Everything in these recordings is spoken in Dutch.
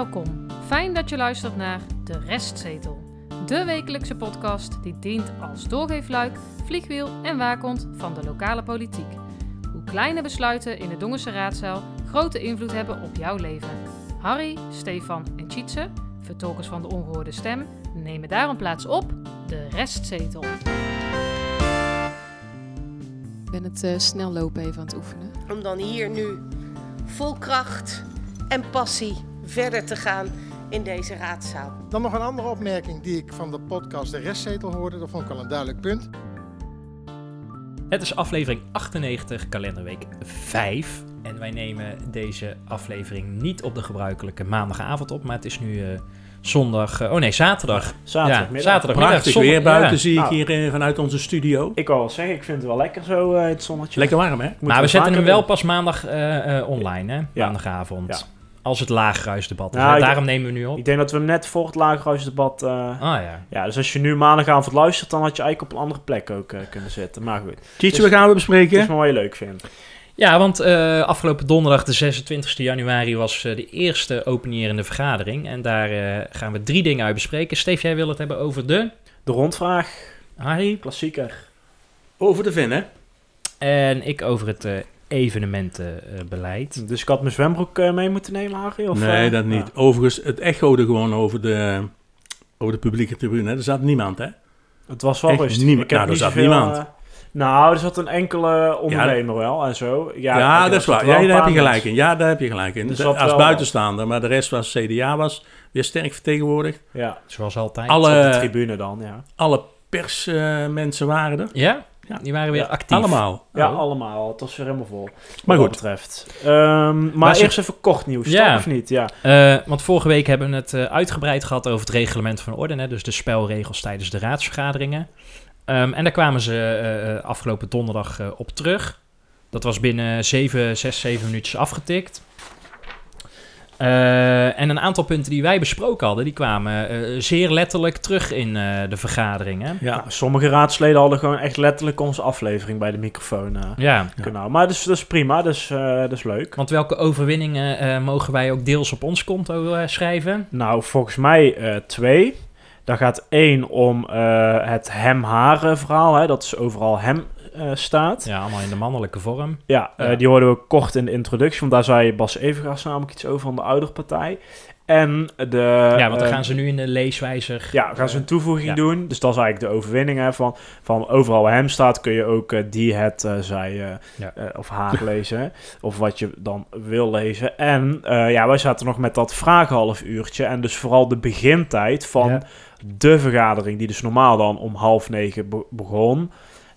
Welkom. Fijn dat je luistert naar De Restzetel. De wekelijkse podcast die dient als doorgeefluik, vliegwiel en waakhond van de lokale politiek. Hoe kleine besluiten in de Dongense raadzaal grote invloed hebben op jouw leven. Harry, Stefan en Tjitse, vertolkers van de ongehoorde stem, nemen daarom plaats op De Restzetel. Ik ben het eh, snel lopen even aan het oefenen. Om dan hier nu vol kracht en passie verder te gaan in deze raadzaal. Dan nog een andere opmerking die ik van de podcast De Restzetel hoorde. Dat vond ik al een duidelijk punt. Het is aflevering 98, kalenderweek 5. En wij nemen deze aflevering niet op de gebruikelijke maandagavond op, maar het is nu eh, zondag. eh, oh nee, zaterdag. Zaterdagmiddag. Ja, zaterdagmiddag. Prachtig Zondag- weer buiten ja. zie ik Nou. hier eh, vanuit onze studio. Ik wou wel zeggen, ik vind het wel lekker zo, eh, het zonnetje. Lekker warm, hè? Maar we zetten hem wel doen. pas maandag eh, eh, online, hè? Ja. Maandagavond. Ja. Als het laagruisdebat is. Nou, hè? Daarom nemen we nu op. Ik denk dat we hem net voor het lagerhuisdebat... eh Ah ja. ja, dus als je nu maandagavond luistert, dan had je eigenlijk op een andere plek ook eh, kunnen zitten. Maar goed, Tietje, Dus- we gaan we het is bespreken. maar wat je leuk vindt. Ja, want eh, afgelopen donderdag, de 26 januari, was eh, de eerste openierende vergadering. En daar eh, gaan we drie dingen uit bespreken. Steef, jij wil het hebben over de... De rondvraag, Harry? klassieker. Over de Vin, hè? En ik over het eh, evenementenbeleid. Dus ik had mijn zwembroek eh, mee moeten nemen, Harry? Of, nee, eh, dat niet. ja. Overigens, het echode gewoon over de, over de publieke tribune. Er zat niemand, hè? Het was wel rustig. niemand. Ik heb Nou, er zat zoveel, niemand. eh, nou, er zat een enkele ondernemer wel en zo. Ja, Ja, dat is waar. wel Ja, daar heb je gelijk in. Ja, daar heb je gelijk in. Zat als buitenstaander. Maar de rest was CDA was weer sterk vertegenwoordigd. Ja, Zoals altijd. Alle- op de tribune dan, ja. Alle persmensen waren er. Ja? Ja. Die waren weer Ja, actief. Allemaal. Ja, Oh. allemaal. Het was weer helemaal vol. Maar wat goed. betreft. Ehm, maar Maar ze- eerst even kort nieuws, Ja. toch? Of niet? Ja. Eh, want vorige week hebben we het eh, uitgebreid gehad over het reglement van orde. Hè, dus de spelregels tijdens de raadsvergaderingen. Ehm, en daar kwamen ze eh, afgelopen donderdag eh, op terug. Dat was binnen 7, 6, 7 minuutjes afgetikt. Eh, en een aantal punten die wij besproken hadden, die kwamen eh, zeer letterlijk terug in eh, de vergaderingen. Ja. Sommige raadsleden hadden gewoon echt letterlijk onze aflevering bij de microfoon Ja, kunnen. Maar dat is, dat is prima, dat is, dat is leuk. want welke overwinningen mogen wij ook deels op ons konto schrijven? Nou, volgens mij twee. Daar gaat één om het hem-haren verhaal. Hè, dat is overal hem eh, staat. Ja, allemaal in de mannelijke vorm. Ja, eh, die hoorden we kort in de introductie. Want daar zei Bas Evengaas namelijk iets over van de ouderpartij. En de... ja, want dan eh, gaan ze nu in de leeswijzer... Ja, gaan ze een toevoeging ja. doen. Dus dat is eigenlijk de overwinning. Hè, van, van overal waar hem staat kun je ook die, het, zij Ja. of haar lezen. Of wat je dan wil lezen. En ja, wij zaten nog met dat vragenhalf uurtje. En dus vooral de begintijd van de vergadering. Die dus normaal dan om half negen be- begon.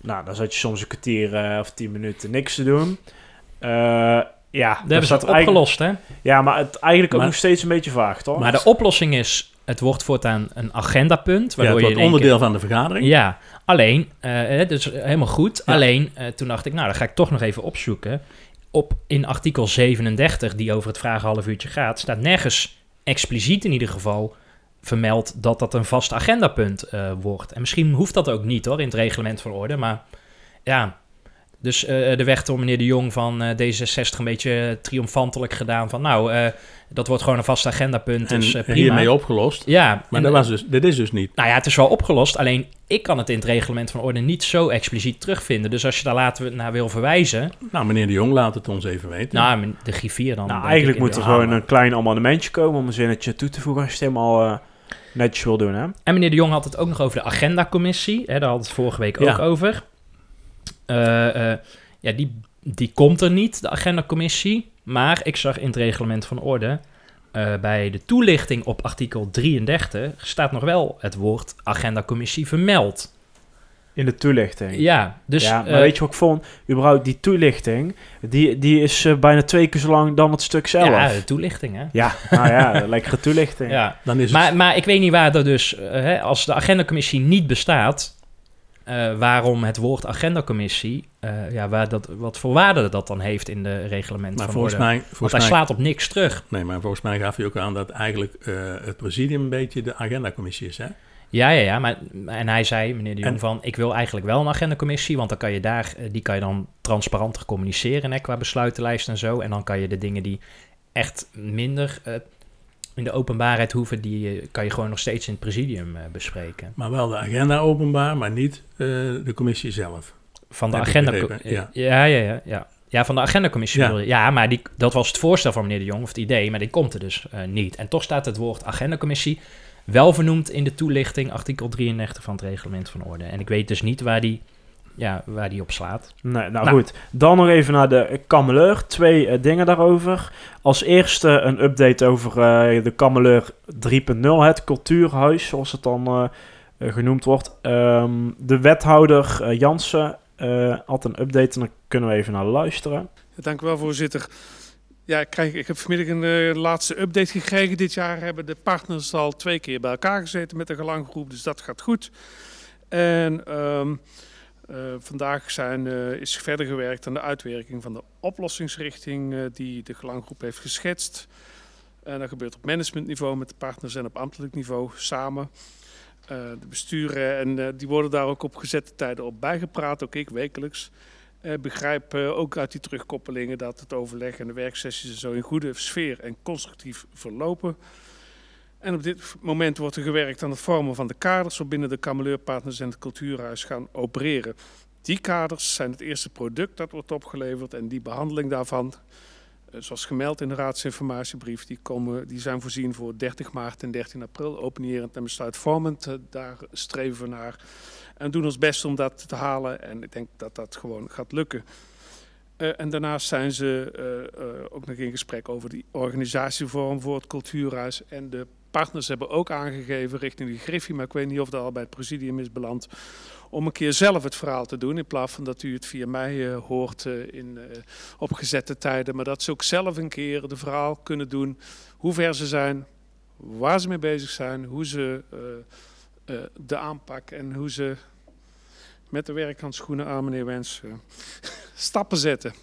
Nou, dan zat je soms een kwartier eh, of tien minuten niks te doen. Eh, ja, Dat hebben ze eigenlijk- opgelost, hè? Ja, maar het eigenlijk ook nog steeds een beetje vaag, toch? Maar de oplossing is, het wordt voortaan een agendapunt. Ja, Waardoor het je wordt onderdeel van de vergadering. Ja, alleen, eh, dus helemaal goed. Ja. Alleen, eh, toen dacht ik, nou, dat ga ik toch nog even opzoeken. Op, in artikel 37, die over het vragen half uurtje gaat, staat nergens expliciet in ieder geval vermeld dat dat een vast agendapunt eh, wordt. En misschien hoeft dat ook niet hoor, in het reglement van orde. Maar ja, dus eh er werd door meneer de Jong van eh, D66 een beetje triomfantelijk gedaan van... nou, eh, dat wordt gewoon een vast agendapunt, En dus eh, prima. hiermee opgelost. Ja, Maar en, dat, was dus, dit is dus niet. nou ja, het is wel opgelost. Alleen ik kan het in het reglement van orde niet zo expliciet terugvinden. Dus als je daar later naar wil verwijzen... Nou, meneer de Jong laat het ons even weten. Nou, de griffier dan. Nou, eigenlijk moet er de- gewoon een klein amendementje komen om een zinnetje toe te voegen als je het helemaal eh, netjes wil doen, hè? En meneer de Jong had het ook nog over de agendacommissie. Hè, daar had het vorige week Ja. ook over. Eh, eh, ja, die, die komt er niet, de agendacommissie. Maar ik zag in het reglement van orde... eh, bij de toelichting op artikel 33 staat nog wel het woord agendacommissie vermeld. In de toelichting. Ja, dus... ja, maar eh, weet je wat ik vond? Überhaupt die toelichting, die, die is eh, bijna twee keer zo lang dan het stuk zelf. ja, Ja, de toelichting, hè? nou ja, lekkere toelichting. Ja. Dan is het, Maar, maar ik weet niet waar er dus, eh, hè, als de agendacommissie niet bestaat, eh, waarom het woord agendacommissie, eh ja, waar dat, wat voor waarde dat dan heeft in de reglement maar van volgens orde. mij, Want volgens hij mij, slaat op niks terug. nee, maar volgens mij gaf je ook aan dat eigenlijk eh, het presidium een beetje de agendacommissie is. Hè? Ja, ja, ja. Maar, en hij zei, meneer de Jong, En- van ik wil eigenlijk wel een agendacommissie, want dan kan je daar, eh, die kan je dan transparanter communiceren hè, qua besluitenlijst en zo. En dan kan je de dingen die echt minder eh, in de openbaarheid hoeven, die eh, kan je gewoon nog steeds in het presidium bespreken. Maar wel de agenda openbaar, maar niet de commissie zelf. Van de agenda... ja. ja, ja, ja, ja. Ja, van de agendacommissie. Ja. Ja, maar die, dat was het voorstel van meneer De Jong, of het idee, maar die komt er dus niet. En toch staat het woord agendacommissie wel vernoemd in de toelichting, artikel 33 van het reglement van orde. En ik weet dus niet waar die, ja, waar die op slaat. Nee, nou, Nou. goed. Dan nog even naar de kameleur. Twee eh, dingen daarover. Als eerste een update over eh, de kameleur 3.0, het cultuurhuis, zoals het dan eh, genoemd wordt. Ehm, de wethouder Jansen eh, had een update en daar kunnen we even naar luisteren. Dank u wel, voorzitter. Ja, ik, heb vanmiddag een eh, laatste update gekregen. Dit jaar hebben de partners al twee keer bij elkaar gezeten met de gelanggroep, dus dat gaat goed. En ehm, eh, vandaag zijn, eh, is verder gewerkt aan de uitwerking van de oplossingsrichting die de gelanggroep heeft geschetst. En dat gebeurt op managementniveau met de partners en op ambtelijk niveau samen. De besturen en die worden daar ook op gezette tijden op bijgepraat, ook ik wekelijks. Eh, begrijp eh, ook uit die terugkoppelingen dat het overleg en de werksessies zo in goede sfeer en constructief verlopen. En op dit moment wordt er gewerkt aan het vormen van de kaders waarbinnen de kameleurpartners en het cultuurhuis gaan opereren. Die kaders zijn het eerste product dat wordt opgeleverd en die behandeling daarvan, eh, zoals gemeld in de raadsinformatiebrief, die, komen, die zijn voorzien voor 30 maart en 13 april, openierend en besluitvormend. Daar streven we naar en doen ons best om dat te halen. En ik denk dat dat gewoon gaat lukken. Eh, en daarnaast zijn ze eh, eh, ook nog in gesprek over die organisatievorm voor het cultuurhuis. En de partners hebben ook aangegeven richting de Griffie, maar ik weet niet of dat al bij het presidium is beland, om een keer zelf het verhaal te doen. In plaats van dat u het via mij hoort in opgezette tijden. Maar dat ze ook zelf een keer de verhaal kunnen doen. Hoe ver ze zijn, waar ze mee bezig zijn, hoe ze eh, de aanpak en hoe ze met de werkhandschoenen aan, meneer Wens, eh, stappen zetten.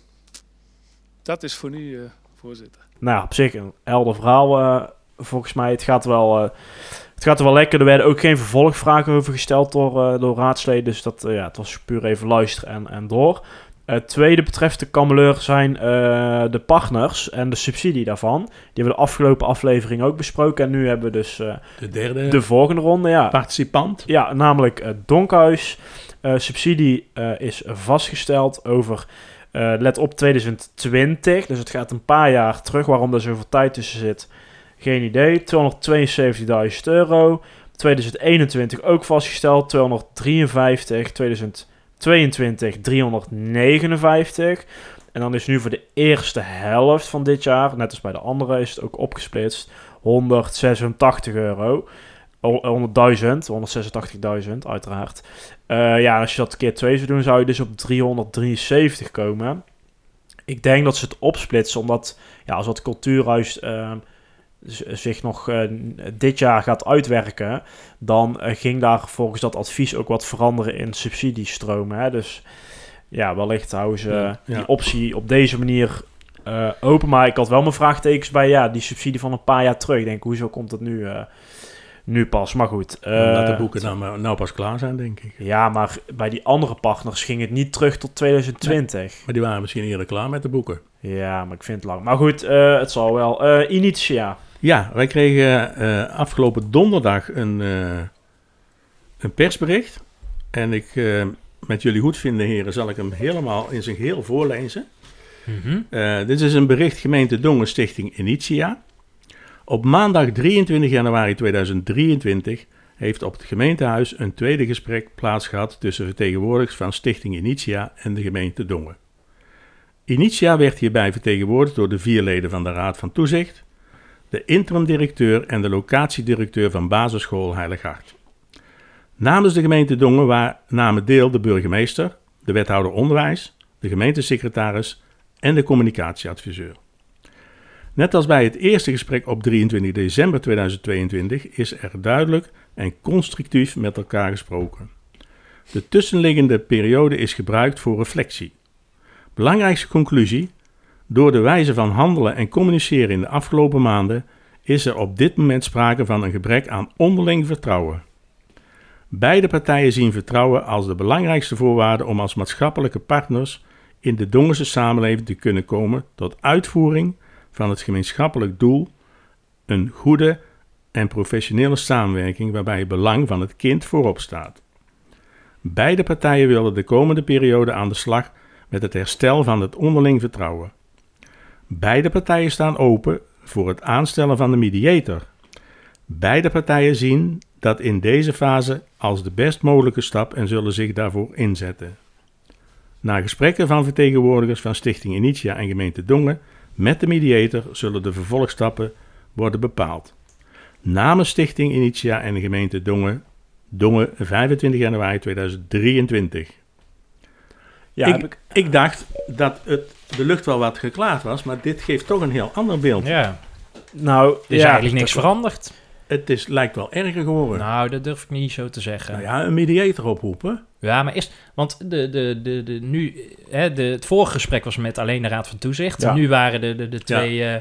Dat is voor nu, eh, voorzitter. Nou, op zich een helder verhaal volgens mij. Het gaat, wel, het gaat wel lekker. Er werden ook geen vervolgvragen over gesteld door, door raadsleden. Dus dat, ja, het was puur even luisteren en, en door. Het tweede betreft de kameleur zijn eh, de partners en de subsidie daarvan. Die hebben we de afgelopen aflevering ook besproken. En nu hebben we dus eh, De derde de volgende ronde. Ja, participant. ja, namelijk het Donkhuis. Eh, subsidie eh, is vastgesteld over, eh, let op, 2020. Dus het gaat een paar jaar terug. Waarom er zoveel tijd tussen zit, geen idee. 272.000 euro. 2021 ook vastgesteld, 253. 2022 359. En dan is nu voor de eerste helft van dit jaar, net als bij de andere, is het ook opgesplitst. 186 euro. O- 100.000, 186.000 uiteraard. Eh, ja, als je dat keer 2 zou doen, zou je dus op 373 komen. Ik denk dat ze het opsplitsen, omdat ja, als het cultuurhuis eh, z- zich nog eh, dit jaar gaat uitwerken, dan eh, ging daar volgens dat advies ook wat veranderen in subsidiestromen. Hè? Dus ja, wellicht houden ze Ja, ja. die optie op deze manier eh, open. Maar ik had wel mijn vraagtekens bij ja, die subsidie van een paar jaar terug. Ik denk, hoezo komt het nu, nu pas? Maar goed. Laat de boeken nou, nou pas klaar zijn, denk ik. ja, maar bij die andere partners ging het niet terug tot 2020. Maar die waren misschien eerder klaar met de boeken. Ja, maar ik vind het lang. Maar goed, het zal wel. Initia. Ja, wij kregen eh, afgelopen donderdag een, eh, een persbericht. En ik, eh, met jullie goed vinden, heren, zal ik hem helemaal in zijn geheel voorlezen. Mhm. Dit is een bericht gemeente Dongen Stichting Initia. Op maandag 23 januari 2023 heeft op het gemeentehuis een tweede gesprek plaatsgehad tussen vertegenwoordigers van Stichting Initia en de gemeente Dongen. Initia werd hierbij vertegenwoordigd door de vier leden van de Raad van Toezicht, de interim-directeur en de locatiedirecteur van basisschool Heilig Hart. Namens de gemeente Dongen wa- namen deel de burgemeester, de wethouder onderwijs, de gemeentesecretaris en de communicatieadviseur. Net als bij het eerste gesprek op 23 december 2022 is er duidelijk en constructief met elkaar gesproken. De tussenliggende periode is gebruikt voor reflectie. Belangrijkste conclusie: door de wijze van handelen en communiceren in de afgelopen maanden is er op dit moment sprake van een gebrek aan onderling vertrouwen. Beide partijen zien vertrouwen als de belangrijkste voorwaarde om als maatschappelijke partners in de Dongense samenleving te kunnen komen tot uitvoering van het gemeenschappelijk doel een goede en professionele samenwerking waarbij het belang van het kind voorop staat. Beide partijen willen de komende periode aan de slag met het herstel van het onderling vertrouwen. Beide partijen staan open voor het aanstellen van de mediator. Beide partijen zien dat in deze fase als de best mogelijke stap en zullen zich daarvoor inzetten. Na gesprekken van vertegenwoordigers van Stichting Initia en gemeente Dongen met de mediator zullen de vervolgstappen worden bepaald. Namens Stichting Initia en gemeente Dongen, Dongen 25 januari 2023. Ja, ik, ik, ik dacht dat het, de lucht wel wat geklaard was, maar dit geeft toch een heel ander beeld. Ja, nou, er is ja, eigenlijk niks dat- veranderd. Het is, lijkt wel erger geworden. Nou, Nou, dat durf ik niet zo te zeggen. ja, een mediator oproepen. Ja, maar is... Want de, de, de, de, nu, hè, de, het vorige gesprek was met alleen de Raad van Toezicht. Ja. Nu waren de, de, de twee eh,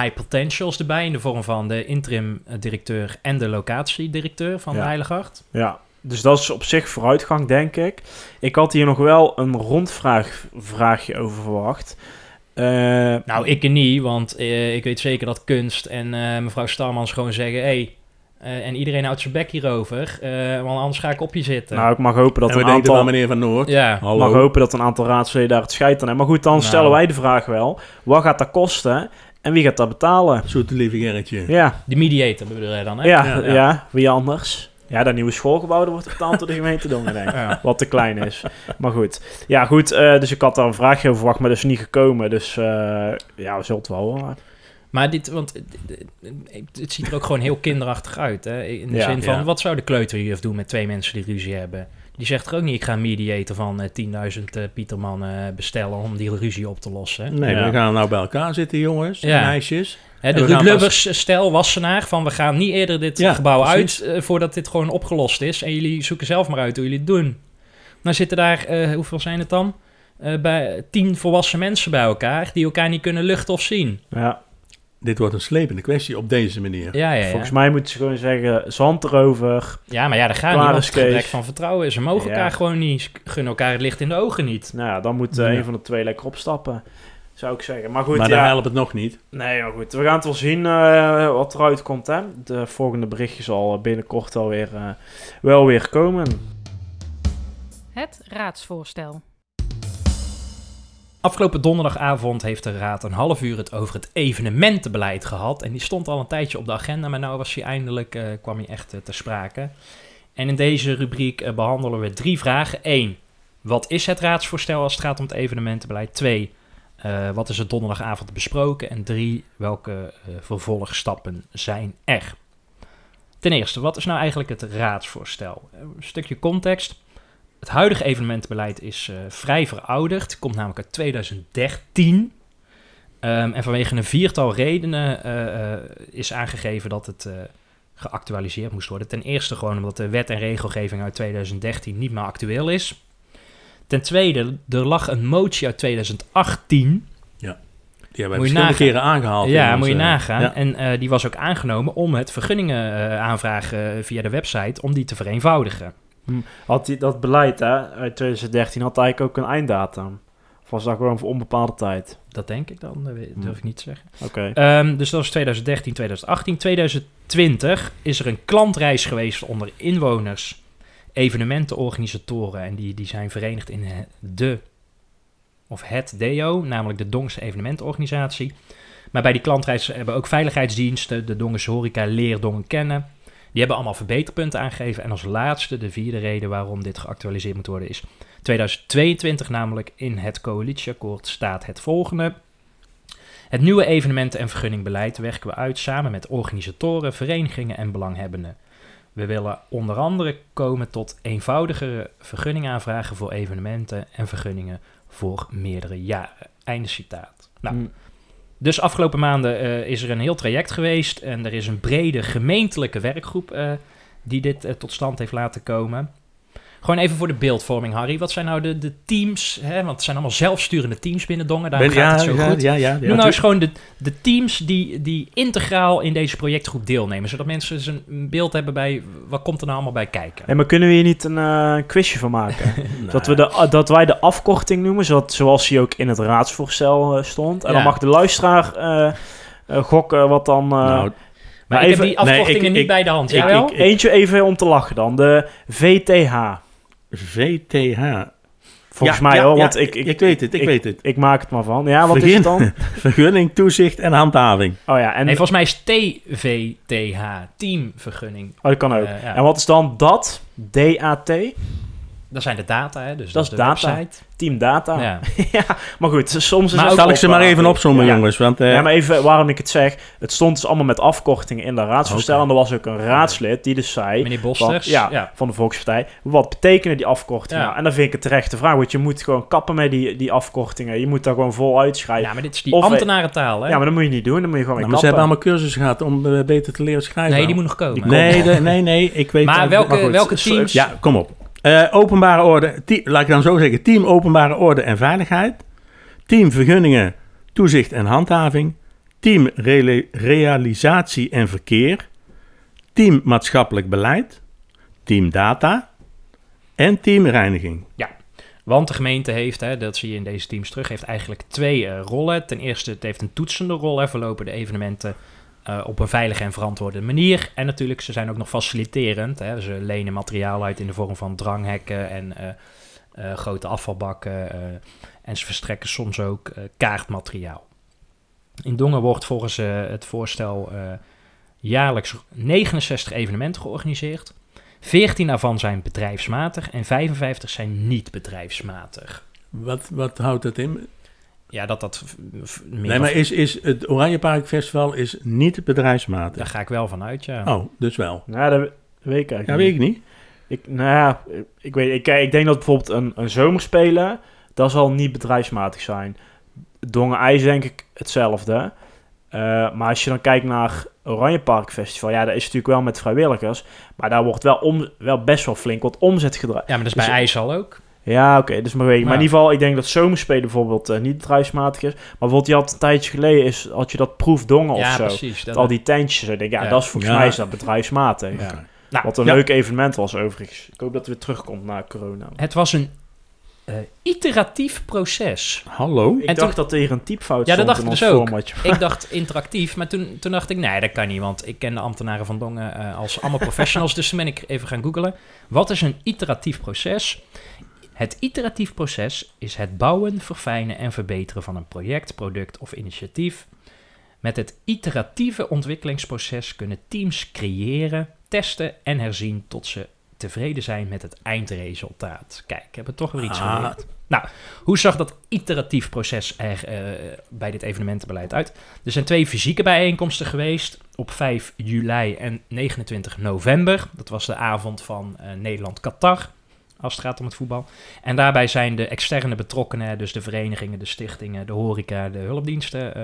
high potentials erbij... in de vorm van de interim-directeur en de locatiedirecteur van de Heiligart. Ja, dus dat is op zich vooruitgang, denk ik. Ik had hier nog wel een rondvraag vraagje over verwacht. Eh, Nou, ik niet, want eh, ik weet zeker dat Kunst en eh, mevrouw Starmans gewoon zeggen... Hey, eh, en iedereen houdt zijn bek hierover, eh, want anders ga ik op je zitten. nou, ik mag hopen dat en we een denken aantal... van meneer Van Noord. ja, Hallo. mag hopen dat een aantal raadsleden daar het scheid aan hebben. Maar goed, dan Nou. stellen wij de vraag wel. Wat gaat dat kosten en wie gaat dat betalen? Zoete lieve Gerritje. Ja, de mediator bedoel je dan, hè? ja, Ja, ja, ja. wie anders? Ja, dat nieuwe schoolgebouw wordt betaald door de gemeente Dongen. Ja. Wat te klein is. Maar goed. Ja, goed. eh, dus ik had daar een vraagje over verwacht, maar dat is niet gekomen. Dus eh, ja, we zullen het wel horen. Maar dit, want het- het, ziet er ook gewoon heel kinderachtig uit. Hè? In de Ja. zin van, Ja. wat zou de kleuterjuf doen met twee mensen die ruzie hebben? Die zegt er ook niet, ik ga een mediator van eh, 10.000 eh, Pietermannen bestellen om die ruzie op te lossen. Nee, Ja. we gaan nou bij elkaar zitten, jongens en Ja. meisjes. De Ruud pas- Lubbers stel Wassenaar van, we gaan niet eerder dit Ja, gebouw precies. uit eh, voordat dit gewoon opgelost is. En jullie zoeken zelf maar uit hoe jullie het doen. Dan zitten daar, eh, hoeveel zijn het dan? Eh, bij tien volwassen mensen bij elkaar die elkaar niet kunnen luchten of zien. Ja, Dit wordt een slepende kwestie op deze manier. Ja, ja, ja. volgens mij moeten ze gewoon zeggen, zand erover. Ja, maar ja, daar gaat niet, het gebrek van vertrouwen is. Ze mogen Ja. elkaar gewoon niet, ze gunnen elkaar het licht in de ogen niet. Nou ja, dan moet eh, Ja. een van de twee lekker opstappen. Zou ik zeggen. Maar goed, maar ja. daar helpt het nog niet. Nee, maar goed. We gaan het wel zien eh, wat eruit komt. Hè? De volgende berichtje zal binnenkort wel weer, eh, wel weer komen. Het raadsvoorstel. Afgelopen donderdagavond heeft de Raad een half uur het over het evenementenbeleid gehad. En die stond al een tijdje op de agenda, maar nou was hij eindelijk, eh, kwam hij echt eh, ter sprake. En in deze rubriek eh, behandelen we drie vragen. Eén, wat is het raadsvoorstel als het gaat om het evenementenbeleid? Twee, eh, wat is er donderdagavond besproken? En drie, welke vervolgstappen zijn er? Ten eerste, wat is nou eigenlijk het raadsvoorstel? Een stukje context. Het huidige evenementenbeleid is eh, vrij verouderd. Komt namelijk uit 2013. Ehm, en vanwege een viertal redenen eh, eh, is aangegeven dat het geactualiseerd moest worden. Ten eerste gewoon omdat de wet en regelgeving uit 2013 niet meer actueel is. Ten tweede, er lag een motie uit 2018. Die hebben we verschillende keren aangehaald. ja, moet je nagaan. ja. En die was ook aangenomen om het vergunningen aanvragen via de website, om die te vereenvoudigen. Had die, dat beleid hè, uit 2013 had eigenlijk ook een einddatum? Of was dat gewoon voor onbepaalde tijd? Dat denk ik dan, dat weet- durf ik niet te zeggen. Oké. Ehm, dus dat was 2013, 2018. 2020 is er een klantreis geweest onder inwoners, evenementenorganisatoren. En die, die zijn verenigd in de, of het DEO, namelijk de Dongse Evenementenorganisatie. Maar bij die klantreis hebben ook veiligheidsdiensten, de Dongense Horeca, Leer Dongen Kennen. Die hebben allemaal verbeterpunten aangegeven. En als laatste, de vierde reden waarom dit geactualiseerd moet worden, is 2022 namelijk in het coalitieakkoord staat het volgende. Het nieuwe evenementen- en vergunningbeleid werken we uit samen met organisatoren, verenigingen en belanghebbenden. We willen onder andere komen tot eenvoudigere vergunningaanvragen voor evenementen en vergunningen voor meerdere jaren. Einde citaat. Nou, Hm. Dus afgelopen maanden eh, is er een heel traject geweest en er is een brede gemeentelijke werkgroep eh, die dit eh, tot stand heeft laten komen. Gewoon even voor de beeldvorming, Harry. Wat zijn nou de, de teams? Hè? Want het zijn allemaal zelfsturende teams binnen Dongen. Daar Ben- gaat ja, het zo ja, goed. Ja, ja, ja, Noem nou eens gewoon de, de teams die, die integraal in deze projectgroep deelnemen. Zodat mensen een beeld hebben bij wat komt er nou allemaal bij kijken. Hey, maar kunnen we hier niet een eh, quizje van maken? Nou, dat, we de, dat wij de afkorting noemen, zodat, zoals die ook in het raadsvoorstel eh, stond. En Ja. dan mag de luisteraar eh, eh, gokken wat dan... eh, nou, Maar Maar ik even- heb die afkortingen nee, ik- niet ik- bij de hand. ik- Jawel? ik- Eentje even om te lachen dan. De VTH. VTH. Volgens Ja, mij ja, hoor, ja, want ik, ik, ik weet het, ik weet het. ik maak het maar van. Ja, wat is het dan? Vergunning, toezicht en handhaving. Oh ja, en Nee, volgens mij is TVTH, teamvergunning. oh, dat kan ook. Eh, ja. En wat is dan dat? DAT? Dat zijn de data, hè? Dus Dat is de data. website. Team Data. Ja. Ja. maar goed, soms is Maar het ook Zal ik ze maar even opzommen, Ja. jongens? Want eh, Ja, maar even waarom ik het zeg. Het stond dus allemaal met afkortingen in de raadsvoorstel. Oké. En er was ook een raadslid die dus zei... Meneer Van, Bosters. ja, ja. van de Volkspartij. Wat betekenen die afkortingen? Ja. nou? En dan vind ik het terecht de vraag. Want je moet gewoon kappen met die, die afkortingen. Je moet daar gewoon vol uitschrijven. Ja, maar dit is die Of- ambtenarentaal, hè? Ja, maar dat moet je niet doen. Dan moet je gewoon nou, maar ze hebben kappen. allemaal cursus gehad om eh, beter te leren schrijven. nee, die moet nog komen. Die Nee, de- nee, nee, ik weet Maar welke, maar goed, welke teams? Ja, kom op. Eh, openbare orde, laat ik dan zo zeggen, team openbare orde en veiligheid. Team vergunningen, toezicht en handhaving. Team realisatie en verkeer. Team maatschappelijk beleid. Team data. En team reiniging. Want de gemeente heeft, hè, dat zie je in deze teams terug, heeft eigenlijk twee eh, rollen. Ten eerste, het heeft een toetsende rol. Hè, verlopen de evenementen eh, op een veilige en verantwoorde manier. En natuurlijk, ze zijn ook nog faciliterend. Hè. Ze lenen materiaal uit in de vorm van dranghekken en eh, eh, grote afvalbakken. en ze verstrekken soms ook kaartmateriaal. In Dongen wordt volgens het voorstel jaarlijks 69 evenementen georganiseerd. 14 daarvan zijn bedrijfsmatig en 55 zijn niet bedrijfsmatig. Wat, wat houdt dat in? Ja, dat dat meer Nee, maar of- is, is het Oranje Park Festival is niet bedrijfsmatig? Daar ga ik wel van uit, ja. Oh, dus wel. Ja, dat weet ik eigenlijk Ja, niet. weet ik niet. Ik, nou ja, ik, weet, ik, ik denk dat bijvoorbeeld een, een zomerspelen, dat zal niet bedrijfsmatig zijn. Dongen IJs denk ik hetzelfde. Eh, maar als je dan kijkt naar Oranje Park Festival, ja, dat is natuurlijk wel met vrijwilligers. Maar daar wordt wel, om, wel best wel flink wat omzet gedraaid. Ja, maar dat is Dus- bij IJssel ook. Ja, oké, dus maar weet. Maar Ja. in ieder geval, ik denk dat zomerspelen bijvoorbeeld eh, niet bedrijfsmatig is. Maar bijvoorbeeld, je had een tijdje geleden, is, had je dat proefdongen of ja, zo. precies. Dat, Al die tentjes, ik denk, ja, Ja. dat is volgens Ja. mij is dat bedrijfsmatig. Nou, Wat een Ja. leuk evenement was overigens. Ik hoop dat het weer terugkomt na corona. Het was een eh, iteratief proces. Hallo? Ik En dacht toen- dat er een typfout Ja, dat stond dacht in ik ons dus ook. formatje. Ik dacht interactief, maar toen, toen dacht ik, nee, dat kan niet. Want ik ken de ambtenaren van Dongen eh, als allemaal professionals. dus toen ben ik even gaan googlen. Wat is een iteratief proces? Het iteratief proces is het bouwen, verfijnen en verbeteren van een project, product of initiatief. Met het iteratieve ontwikkelingsproces kunnen teams creëren, testen en herzien tot ze tevreden zijn met het eindresultaat. Kijk, ik heb er toch weer iets Ah. geleerd. Nou, hoe zag dat iteratief proces er eh, bij dit evenementenbeleid uit? Er zijn twee fysieke bijeenkomsten geweest op 5 juli en 29 november. Dat was de avond van eh, Nederland-Qatar, als het gaat om het voetbal. En daarbij zijn de externe betrokkenen, dus de verenigingen, de stichtingen, de horeca, de hulpdiensten eh,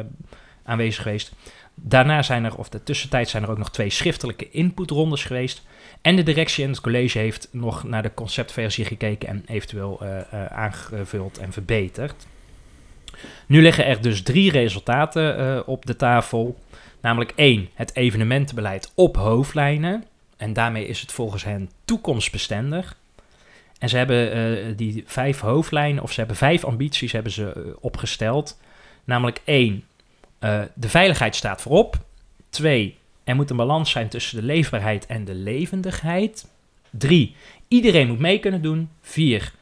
aanwezig geweest. Daarna zijn er, of de tussentijd zijn er ook nog twee schriftelijke inputrondes geweest. En de directie en het college heeft nog naar de conceptversie gekeken en eventueel eh, eh, aangevuld en verbeterd. Nu liggen er dus drie resultaten op de tafel. Namelijk één, het evenementenbeleid op hoofdlijnen. En daarmee is het volgens hen toekomstbestendig. En ze hebben eh, die vijf hoofdlijnen, of ze hebben vijf ambities hebben ze, eh, opgesteld. Namelijk één, eh, de veiligheid staat voorop. Twee, er moet een balans zijn tussen de leefbaarheid en de levendigheid. Drie, iedereen moet mee kunnen doen. Vier,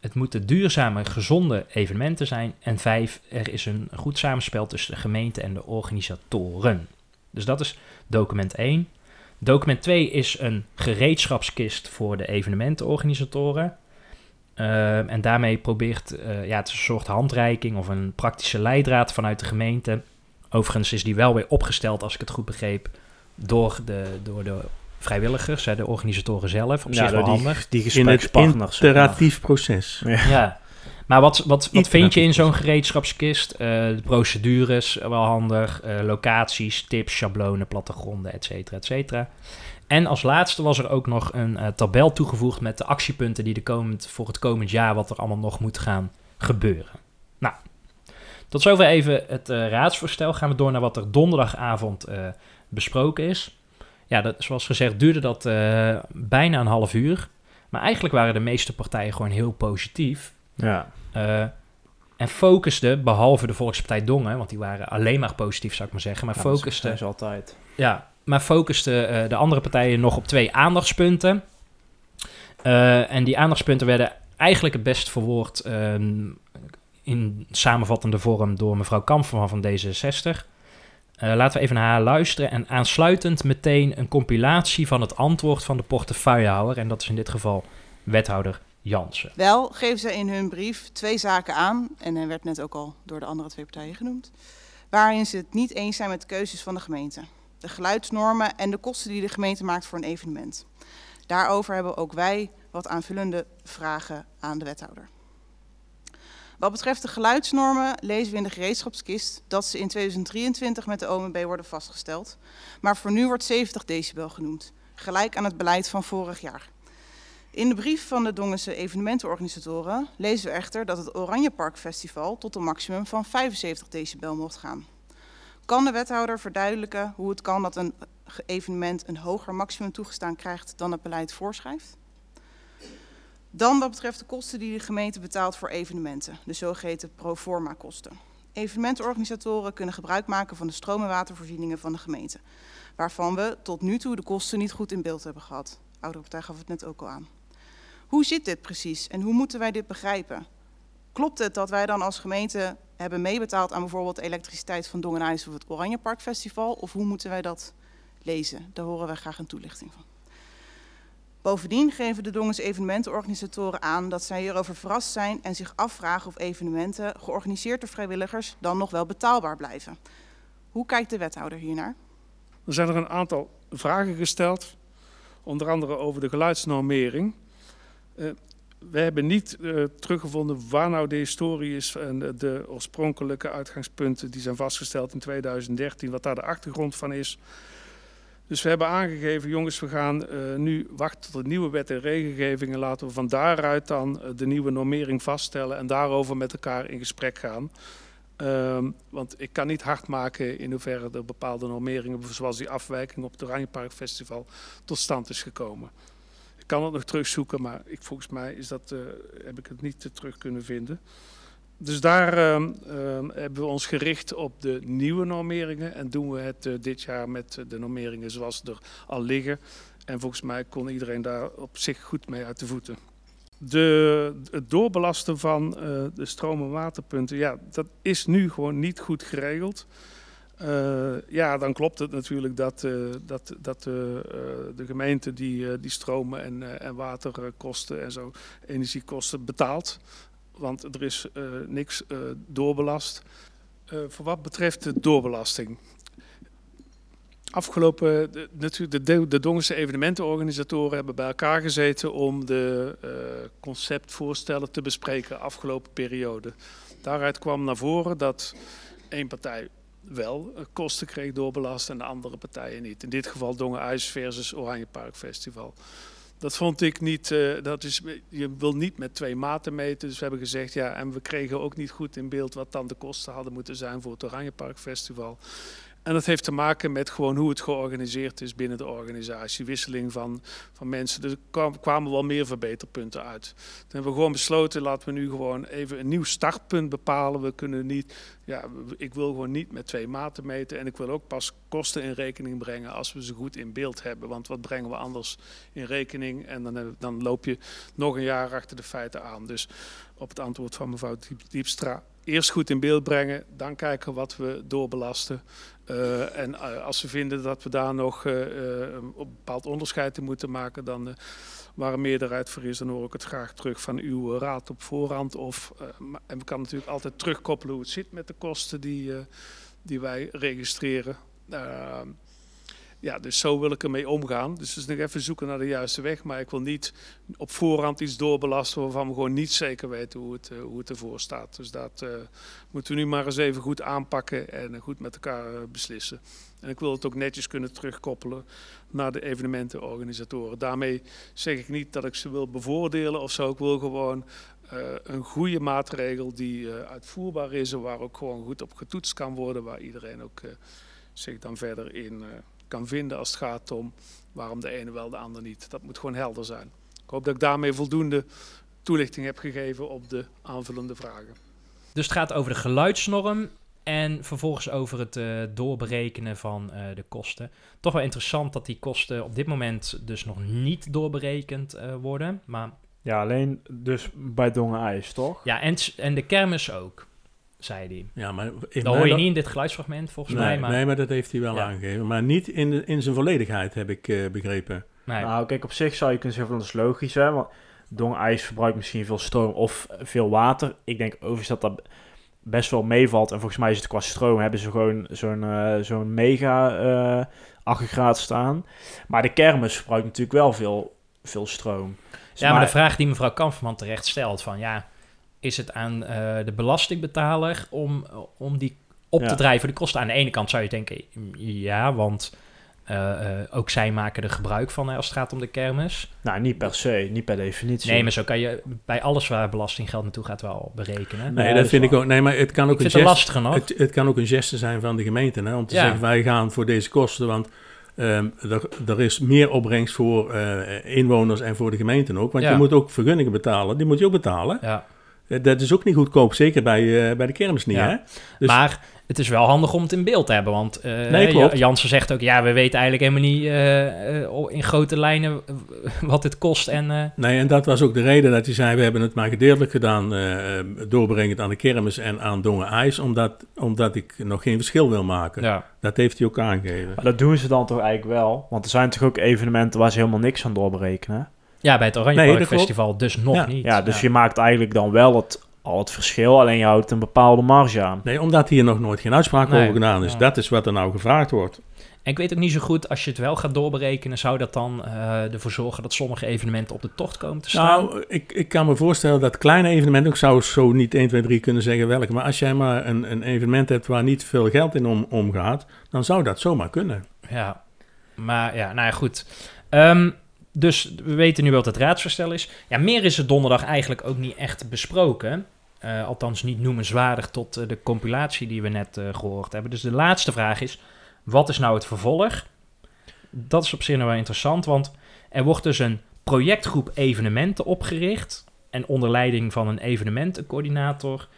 het moeten duurzame, gezonde evenementen zijn. En vijf, er is een goed samenspel tussen de gemeente en de organisatoren. Dus dat is document 1. Document 2 is een gereedschapskist voor de evenementenorganisatoren. Ehm, en daarmee probeert, eh, ja, het is een soort handreiking of een praktische leidraad vanuit de gemeente. Overigens is die wel weer opgesteld, als ik het goed begreep, door de, door de vrijwilligers, hè, de organisatoren zelf. Op Ja, zich wel door handig. die In het gesprekspartners. interactief proces. Ja. Maar wat, wat, wat vind je in zo'n gereedschapskist? Eh, de procedures, wel handig. eh, locaties, tips, schablonen, plattegronden, et cetera, et cetera. En als laatste was er ook nog een eh, tabel toegevoegd met de actiepunten die de komend, voor het komend jaar wat er allemaal nog moet gaan gebeuren. Nou, tot zover even het eh, raadsvoorstel. Gaan we door naar wat er donderdagavond eh, besproken is. Ja, dat, zoals gezegd duurde dat eh, bijna een half uur. Maar eigenlijk waren de meeste partijen gewoon heel positief. Ja. Eh, en focusten, behalve de Volkspartij Dongen, want die waren alleen maar positief, zou ik maar zeggen. Maar Ja, dat zijn ze altijd. ja, maar focusten eh, de andere partijen nog op twee aandachtspunten. Eh, en die aandachtspunten werden eigenlijk het best verwoord ehm, in samenvattende vorm door mevrouw Kampfer van D66. Eh, laten we even naar haar luisteren en aansluitend meteen een compilatie van het antwoord van de portefeuillehouder. En dat is in dit geval wethouder Jansen. Wel geven ze in hun brief twee zaken aan, en hij werd net ook al door de andere twee partijen genoemd, waarin ze het niet eens zijn met de keuzes van de gemeente. De geluidsnormen en de kosten die de gemeente maakt voor een evenement. Daarover hebben ook wij wat aanvullende vragen aan de wethouder. Wat betreft de geluidsnormen lezen we in de gereedschapskist dat ze in 2023 met de OMB worden vastgesteld. Maar voor nu wordt 70 decibel genoemd, gelijk aan het beleid van vorig jaar. In de brief van de Dongense evenementenorganisatoren lezen we echter dat het Oranje Park Festival tot een maximum van 75 decibel mocht gaan. Kan de wethouder verduidelijken hoe het kan dat een evenement een hoger maximum toegestaan krijgt dan het beleid voorschrijft? Dan wat betreft de kosten die de gemeente betaalt voor evenementen, de zogeheten proforma kosten. Evenementenorganisatoren kunnen gebruik maken van de stroom- en watervoorzieningen van de gemeente, waarvan we tot nu toe de kosten niet goed in beeld hebben gehad. Oudere partij gaf het net ook al aan. Hoe zit dit precies en hoe moeten wij dit begrijpen? Klopt het dat wij dan als gemeente hebben meebetaald aan bijvoorbeeld elektriciteit van Dongenhuis of het Oranje Park Festival? Of hoe moeten wij dat lezen? Daar horen wij graag een toelichting van. Bovendien geven de Dongens evenementenorganisatoren aan dat zij hierover verrast zijn en zich afvragen of evenementen georganiseerd door vrijwilligers dan nog wel betaalbaar blijven. Hoe kijkt de wethouder hiernaar? Er zijn er een aantal vragen gesteld, onder andere over de geluidsnormering. Uh, we hebben niet uh, teruggevonden waar nou de historie is en de oorspronkelijke uitgangspunten die zijn vastgesteld in 2013, wat daar de achtergrond van is. Dus we hebben aangegeven, jongens, we gaan uh, nu wachten tot de nieuwe wet en regelgeving en laten we van daaruit dan de nieuwe normering vaststellen en daarover met elkaar in gesprek gaan. Um, want ik kan niet hard maken in hoeverre er bepaalde normeringen, zoals die afwijking op het Oranjepark Festival, tot stand is gekomen kan het nog terugzoeken, maar ik, volgens mij is dat, uh, heb ik het niet terug kunnen vinden. Dus daar uh, hebben we ons gericht op de nieuwe normeringen en doen we het dit jaar met de normeringen zoals er al liggen. En volgens mij kon iedereen daar op zich goed mee uit de voeten. De, het doorbelasten van de stroom- en waterpunten, ja, dat is nu gewoon niet goed geregeld. Uh, ja, dan klopt het natuurlijk dat, uh, dat, dat uh, de gemeente die, die stromen en, en waterkosten en zo energiekosten betaalt. Want er is niks doorbelast. voor wat betreft de doorbelasting. Afgelopen, de, de, de Dongense evenementenorganisatoren hebben bij elkaar gezeten om de conceptvoorstellen te bespreken afgelopen periode. Daaruit kwam naar voren dat één partij wel eh, kosten kreeg doorbelast en de andere partijen niet. In dit geval Dongen IJs versus Oranje Park Festival. Dat vond ik niet, uh, dat is, je wil niet met twee maten meten. Dus we hebben gezegd, ja, en we kregen ook niet goed in beeld wat dan de kosten hadden moeten zijn voor het Oranje Park Festival. En dat heeft te maken met gewoon hoe het georganiseerd is binnen de organisatie. Wisseling van, van mensen. Er kwamen wel meer verbeterpunten uit. Toen hebben we gewoon besloten, laten we nu gewoon even een nieuw startpunt bepalen. We kunnen niet, ja, ik wil gewoon niet met twee maten meten. En ik wil ook pas kosten in rekening brengen als we ze goed in beeld hebben. Want wat brengen we anders in rekening? En dan, dan loop je nog een jaar achter de feiten aan. Dus op het antwoord van mevrouw Diepstra eerst goed in beeld brengen, dan kijken wat we doorbelasten. Uh, en uh, als we vinden dat we daar nog uh, een bepaald onderscheid in moeten maken, dan waar een meerderheid voor is, dan hoor ik het graag terug van uw raad op voorhand. Of, en we kan natuurlijk altijd terugkoppelen hoe het zit met de kosten die, die wij registreren. Ja, dus zo wil ik ermee omgaan. Dus, dus nog even zoeken naar de juiste weg. Maar ik wil niet op voorhand iets doorbelasten waarvan we gewoon niet zeker weten hoe het, uh, hoe het ervoor staat. Dus dat uh, moeten we nu maar eens even goed aanpakken en goed met elkaar beslissen. En ik wil het ook netjes kunnen terugkoppelen naar de evenementenorganisatoren. Daarmee zeg ik niet dat ik ze wil bevoordelen of zo. Ik wil gewoon een goede maatregel die uitvoerbaar is en waar ook gewoon goed op getoetst kan worden. Waar iedereen ook zich dan verder in kan vinden als het gaat om waarom de ene wel, de ander niet. Dat moet gewoon helder zijn. Ik hoop dat ik daarmee voldoende toelichting heb gegeven op de aanvullende vragen. Dus het gaat over de geluidsnorm. En vervolgens over het eh, doorberekenen van eh, de kosten. Toch wel interessant dat die kosten op dit moment dus nog niet doorberekend eh, worden. Maar Ja, alleen dus bij Dongen IJs, toch? ja, en, en de kermis ook, zei hij. Ja, maar in Dat hoor je niet in dit geluidsfragment volgens nee, mij. Maar, nee, maar dat heeft hij wel Ja. aangegeven. Maar niet in, de, in zijn volledigheid, heb ik eh, begrepen. nee. Nou, kijk, op zich zou je kunnen zeggen van dat is logisch, hè. Want Dongen IJs verbruikt misschien veel stroom of veel water. Ik denk overigens dat dat best wel meevalt. En volgens mij is het qua stroom hebben ze gewoon zo'n eh, zo'n mega eh aggregaat staan. Maar de kermis verbruikt natuurlijk wel veel, veel stroom. Dus Ja, maar de vraag die mevrouw Kampferman terecht stelt van ja, is het aan eh, de belastingbetaler om, om die op Ja. te drijven, de kosten? Aan de ene kant zou je denken, ja, want eh, eh, ook zij maken er gebruik van hè, als het gaat om de kermis. Nou, niet per se, niet per definitie. Nee, maar zo kan je bij alles waar belastinggeld naartoe gaat wel berekenen. Nee, dat vind ik ook. Nee, maar het kan ook Ik een vind het gest- lastig nog. Het, het kan ook een geste zijn van de gemeente, hè, om te Ja. zeggen wij gaan voor deze kosten, want ehm, er, er is meer opbrengst voor eh, inwoners en voor de gemeenten ook. Want Ja. je moet ook vergunningen betalen, die moet je ook betalen. Ja. Eh, Dat is ook niet goedkoop, zeker bij, eh, bij de kermis niet. Ja. Hè? Dus- Maar het is wel handig om het in beeld te hebben. Want eh, Nee, Jansen zegt ook, ja, we weten eigenlijk helemaal niet in grote lijnen wat het kost. En eh, Nee, en dat was ook de reden dat hij zei, we hebben het maar gedeeltelijk gedaan, doorbrengend aan de kermis en aan Dongen IJs, omdat, omdat ik nog geen verschil wil maken. ja. Dat heeft hij ook aangegeven. Maar dat doen ze dan toch eigenlijk wel? Want er zijn natuurlijk ook evenementen waar ze helemaal niks aan doorberekenen. Ja, bij het Oranje Nee. Festival dus nog Ja. niet. Ja, dus je maakt eigenlijk dan wel het, al het verschil, alleen je houdt een bepaalde marge aan. Nee, omdat hier nog nooit geen uitspraak Nee. over gedaan is. Ja. Dat is wat er nou gevraagd wordt. En ik weet ook niet zo goed, als je het wel gaat doorberekenen, zou dat dan eh, ervoor zorgen dat sommige evenementen op de tocht komen te staan? Nou, ik, ik kan me voorstellen dat kleine evenementen, ik zou zo niet 1, 2, 3 kunnen zeggen welke, maar als jij maar een, een evenement hebt waar niet veel geld in om, omgaat, dan zou dat zomaar kunnen. Ja, maar ja, nou ja, goed. Ehm, dus we weten nu wat het raadsvoorstel is. Ja, meer is er donderdag eigenlijk ook niet echt besproken. Eh, althans niet noemenswaardig tot eh, de compilatie die we net eh, gehoord hebben. Dus de laatste vraag is, wat is nou het vervolg? Dat is op zich nog wel interessant, want er wordt dus een projectgroep evenementen opgericht. En onder leiding van een evenementencoördinator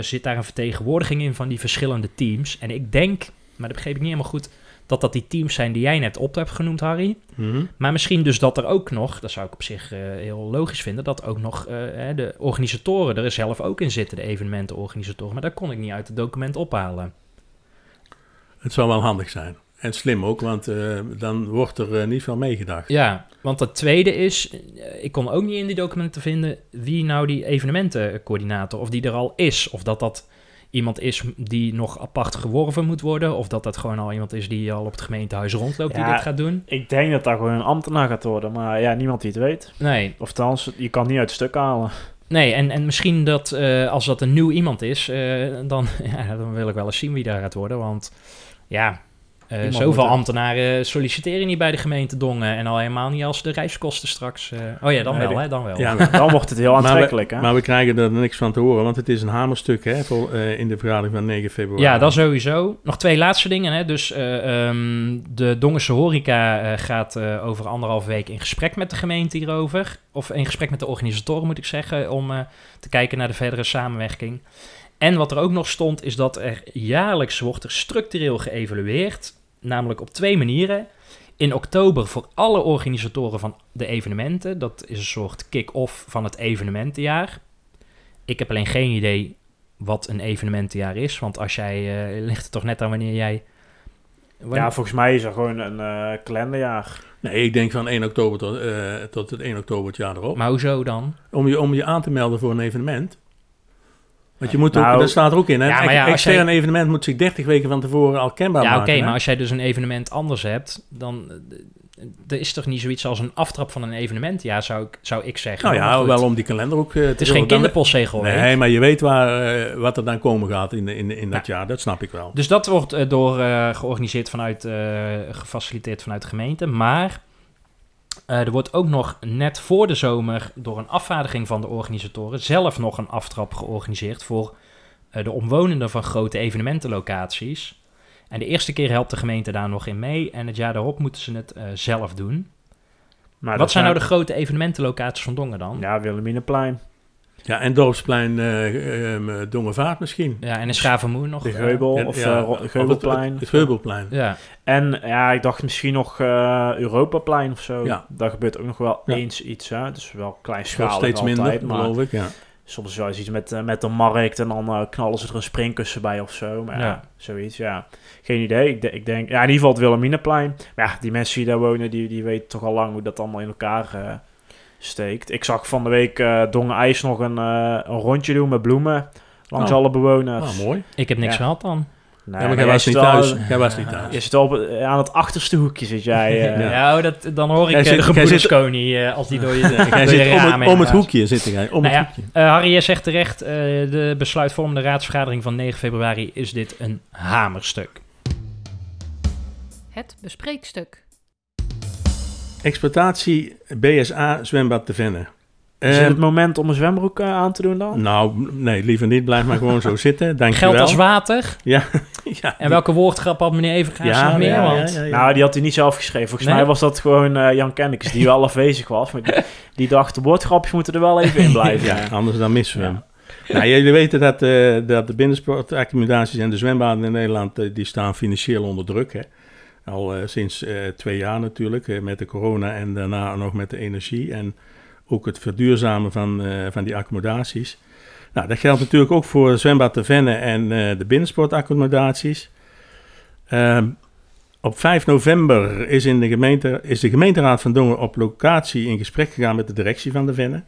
zit daar een vertegenwoordiging in van die verschillende teams. En ik denk, maar dat begreep ik niet helemaal goed, dat dat die teams zijn die jij net op hebt genoemd, Harry. Mhm. Maar misschien dus dat er ook nog, dat zou ik op zich eh, heel logisch vinden, dat ook nog eh, de organisatoren er zelf ook in zitten, de evenementenorganisatoren. Maar dat kon ik niet uit het document ophalen. Het zou wel handig zijn. En slim ook, want eh, dan wordt er niet veel meegedacht. Ja, want het tweede is, ik kon ook niet in die documenten vinden wie nou die evenementencoördinator, of die er al is, of dat dat iemand is die nog apart geworven moet worden, of dat dat gewoon al iemand is die al op het gemeentehuis rondloopt die Ja. dit gaat doen. Ik denk dat dat gewoon een ambtenaar gaat worden, maar ja, niemand die het weet. Nee, Of althans, je kan niet uit het stuk halen. Nee, en, en misschien dat eh, als dat een nieuw iemand is, eh, dan, ja, dan wil ik wel eens zien wie daar gaat worden. Want ja, eh, Iemand zoveel er- ambtenaren solliciteren niet bij de gemeente Dongen. En al helemaal niet als de reiskosten straks... eh, oh ja, dan Nee, wel, de- hè, dan wel. Ja, Dan wordt het heel Maar we- aantrekkelijk, hè? Maar we krijgen er niks van te horen, want het is een hamerstuk hè, voor, eh, in de vergadering van 9 februari. Ja, dat sowieso. Nog twee laatste dingen. Hè. Dus eh, ehm, de Dongense horeca gaat eh, over anderhalf week in gesprek met de gemeente hierover. Of in gesprek met de organisatoren, moet ik zeggen, om eh, te kijken naar de verdere samenwerking. En wat er ook nog stond, is dat er jaarlijks wordt er structureel geëvalueerd. Namelijk op twee manieren. In oktober voor alle organisatoren van de evenementen. Dat is een soort kick-off van het evenementenjaar. Ik heb alleen geen idee wat een evenementenjaar is. Want als jij, eh, ligt het toch net aan wanneer jij... Ja, volgens mij is er gewoon een eh kalenderjaar. Nee, ik denk van 1 oktober tot, eh, tot het 1 oktober het jaar erop. Maar hoezo dan? Om, je, om je aan te melden voor een evenement. Want je moet Nou, ook, dat staat er ook in, hè? ja, maar Een ja, als evenement moet zich 30 weken van tevoren al kenbaar ja, oké, maken. maar als jij dus een evenement anders hebt, dan... eh, Er is toch niet zoiets als een aftrap van een evenementjaar, zou ik, zou ik zeggen. Nou ja, wel om die kalender ook eh, te Het is geen kinderpostzegel, Nee, weet. maar je weet waar, eh, wat er dan komen gaat in, in, in dat jaar. Dat snap ik wel. Dus dat wordt door georganiseerd vanuit, gefaciliteerd vanuit de gemeente. Maar eh, er wordt ook nog net voor de zomer door een afvaardiging van de organisatoren zelf nog een aftrap georganiseerd voor eh, de omwonenden van grote evenementenlocaties. En de eerste keer helpt de gemeente daar nog in mee en het jaar daarop moeten ze het eh, zelf doen. Maar Wat zijn nou de grote evenementenlocaties van Dongen dan? Ja, Wilhelminaplein. Ja, en Dorpsplein eh ehm, eh, Dongevaart misschien. Ja, en in Schavenmoer nog. De eh, Geubel of ja, eh, Ro- of het- Geubelplein. Het, het Geubelplein. ja. En ja, ik dacht misschien nog eh Europaplein of zo. Ja. Daar gebeurt ook nog wel Ja. eens iets. Hè? Dus wel Nog kleinschalig steeds altijd. minder, maar geloof ik. Ja. soms wel eens iets met, eh, met de markt en dan eh, knallen ze er een springkussen bij of zo. Maar ja, Ja. zoiets, ja. Geen idee. Ik, de- ik denk, ja, in ieder geval het Wilhelminaplein. Maar ja, die mensen die daar wonen, die, die weten toch al lang hoe dat allemaal in elkaar eh, steekt. Ik zag van de week eh Dongen IJs nog een, eh, een rondje doen met bloemen langs Oh. alle bewoners. Ah, mooi. Ik heb niks Ja. gehad dan. Nee, ja, maar jij was niet thuis. Jij was niet thuis. Je zit op, het- aan het achterste hoekje, zit jij. eh. Ja. Oh, dat, dan hoor ik Jij eh, zit- de jij gebroeders zit- Koning eh, als die door je, door Jij je zit om raam het, om het hoekje, zit jij. Om Nou het ja, hoekje. eh, Harry, zegt terecht, eh, de besluitvormende raadsvergadering van 9 februari is dit een hamerstuk. Het bespreekstuk. Exploitatie BSA zwembad te Venne. Is het het moment om een zwembroek eh, aan te doen dan? nou, nee, liever niet. Blijf maar gewoon zo zitten. Dankjewel. Geld als water. Ja, ja. En welke woordgrap had meneer Evergaas Ja, nog meer? ja, ja, Want ja, ja. Nou, die had hij niet zelf geschreven. Volgens Nee? mij was dat gewoon eh, Jan Kennekes, die wel afwezig was. Maar die, die dacht, de woordgrapjes moeten er wel even in blijven. Ja, anders dan missen we hem. Nou, jullie weten dat, eh, dat de binnensportaccommodaties en de zwembaden in Nederland, eh, die staan financieel onder druk. Hè. Al eh, sinds eh, twee jaar natuurlijk, eh, met de corona en daarna nog met de energie. En ook het verduurzamen van, van die accommodaties. Nou, dat geldt natuurlijk ook voor zwembad de Venne en de binnensportaccommodaties. Ehm, op 5 november is, in de gemeente, is de gemeenteraad van Dongen op locatie in gesprek gegaan met de directie van de Venne.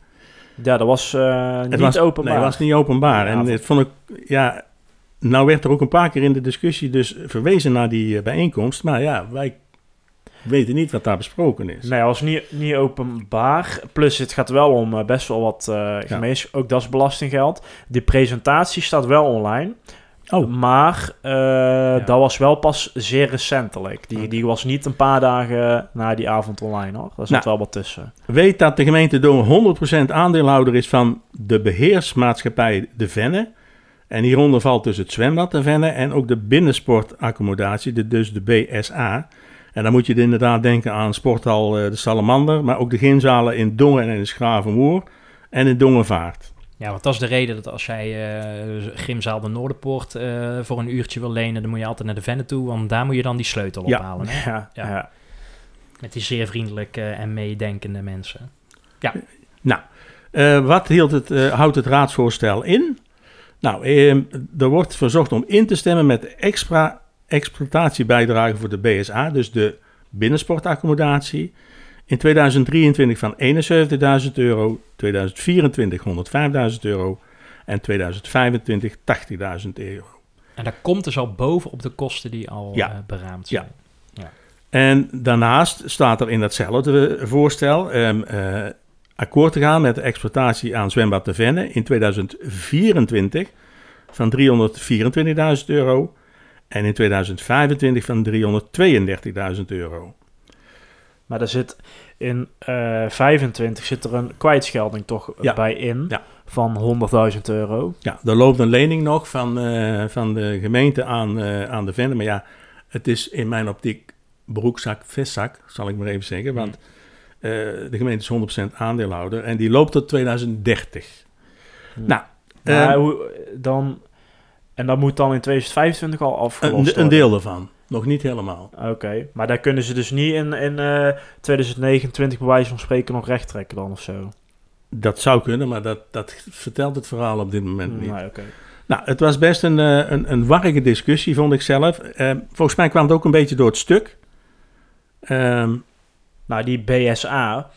Ja, dat was niet Het was, openbaar. Nee, het was niet openbaar. En dit vond ik, ja, nou werd er ook een paar keer in de discussie dus verwezen naar die eh, bijeenkomst. Maar ja, wij weten niet wat daar besproken is. Nee, het was niet, niet openbaar. Plus, het gaat wel om eh, best wel wat eh gemeens. Ook dat is belastinggeld. Die presentatie staat wel online. Oh. Maar eh, dat was wel pas zeer recentelijk. Die, die was niet een paar dagen na die avond online hoor. Daar zat Nou. wel wat tussen. Weet dat de gemeente Dongen 100% aandeelhouder is van de beheersmaatschappij De Venne. En hieronder valt dus het zwembad De Venne en ook de binnensportaccommodatie, de, dus de BSA. En dan moet je inderdaad denken aan sporthal eh, De Salamander, maar ook de gymzalen in Dongen en in Schravenmoer en in Dongenvaart. Ja, want dat is de reden dat als jij eh Grimzaal de Noorderpoort eh, voor een uurtje wil lenen, dan moet je altijd naar de Venne toe, want daar moet je dan die sleutel Ja. ophalen. Hè? Ja, Ja. ja. Met die zeer vriendelijke en meedenkende mensen. Nou, eh, wat hield het, houdt het raadsvoorstel in? Nou, eh, er wordt verzocht om in te stemmen met extra exploitatiebijdrage voor de BSA, dus de binnensportaccommodatie. In 2023 van 71.000 euro, 2024 105.000 euro en 2025 80.000 euro. En daar komt dus al bovenop de kosten die al Ja. eh, beraamd Ja. zijn. En daarnaast staat er in datzelfde voorstel ehm, eh, akkoord te gaan met de exploitatie aan zwembad de Venne in 2024 van 324.000 euro en in 2025 van 332.000 euro. Maar er zit in eh 25 zit er een kwijtschelding toch Ja. bij in Ja. van 100.000 euro. Ja, er loopt een lening nog van, eh, van de gemeente aan, eh, aan de Venne, maar ja, het is in mijn optiek broekzak, vestzak, zal ik maar even zeggen, want eh, de gemeente is 100% aandeelhouder en die loopt tot 2030. Hm. Nou, Maar ehm, dan, en dat moet dan in 2025 al afgelost Een, worden? een deel daarvan. Nog niet helemaal. Oké, maar daar kunnen ze dus niet in, in eh 2029 bij wijze van spreken nog recht trekken dan of zo? Dat zou kunnen, maar dat, dat vertelt het verhaal op dit moment niet. Nee, oké. Nou, het was best een, eh, een, een warrige discussie, vond ik zelf. Eh, volgens mij kwam het ook een beetje door het stuk. Ehm, Nou, die BSA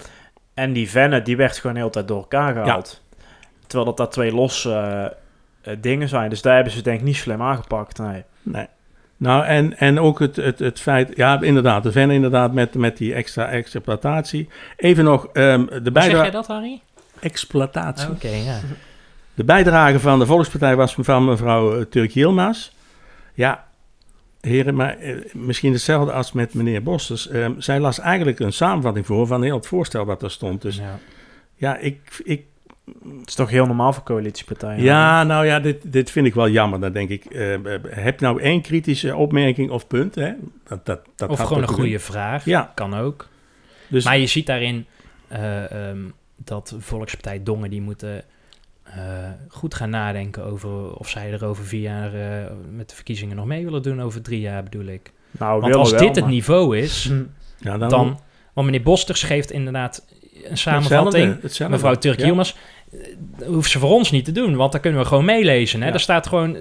en die Venne, die werd gewoon de hele tijd door elkaar gehaald. Terwijl dat daar twee losse eh, eh, dingen zijn. Dus daar hebben ze denk ik niet slim aangepakt, nee. nee. Nou, en, en ook het, het, het feit, ja, inderdaad, de Venne inderdaad met, met die extra exploitatie. Even nog, ehm, de Hoe zeg bijdrage... jij dat, Harry? Exploitatie. Oké, ja. De bijdrage van de Volkspartij was van mevrouw eh, Turk Yilmaz. Ja, heren, maar eh, misschien hetzelfde als met meneer Bosters. Ehm, zij las eigenlijk een samenvatting voor van heel het voorstel wat er stond. Dus ja. ja, ik, ik, Het is toch heel normaal voor coalitiepartijen? ja, nou ja, dit, dit vind ik wel jammer. Dan denk ik, eh, eh, heb je nou één kritische opmerking of punt? Hè? Dat, dat, dat Of gewoon een goede vraag. Ja. Kan ook. Dus Maar je ziet daarin eh, ehm, dat Volkspartij Dongen, die moeten eh, goed gaan nadenken over of zij er over vier jaar eh, met de verkiezingen nog mee willen doen. Over drie jaar bedoel ik. Nou, Want als wel, dit het maar- niveau is. Ja, dan, dan... Want meneer Bosters geeft inderdaad een samenvatting. Hetzelfde, hetzelfde. Mevrouw Turk Ja. Yilmaz, eh, hoeft ze voor ons niet te doen, want daar kunnen we gewoon meelezen. Hè? Ja. Er staat gewoon...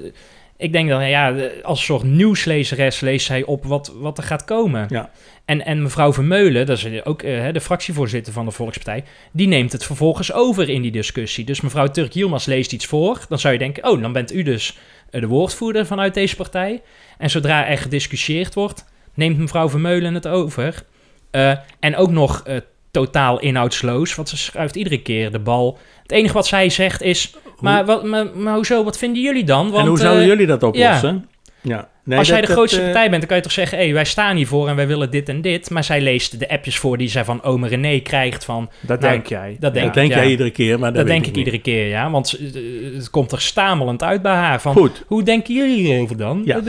Ik denk dan, ja, als soort nieuwslezeres leest zij op wat, wat er gaat komen. Ja. En, en mevrouw Vermeulen, dat is ook eh, de fractievoorzitter van de Volkspartij, die neemt het vervolgens over in die discussie. Dus mevrouw Turk Yilmaz leest iets voor, dan zou je denken, oh, dan bent u dus eh, de woordvoerder vanuit deze partij. En zodra er gediscussieerd wordt, neemt mevrouw Vermeulen het over. Eh, en ook nog totaal inhoudsloos, want ze schuift iedere keer de bal. Het enige wat zij zegt is, maar, wat, maar, maar hoezo, wat vinden jullie dan? Want, en hoe zouden eh, jullie dat oplossen? Ja. Nee, als jij de grootste dat, eh, partij bent, dan kan je toch zeggen... hé, wij staan hiervoor en wij willen dit en dit. Maar zij leest de appjes voor die zij van ome René krijgt van... Dat Nou, denk jij. Dat denk, dat denk ik, jij iedere keer, maar dat, denk ik iedere keer, ja. Want eh, het komt er stamelend uit bij haar. Van, Goed. Hoe denken jullie hierover dan? Ja.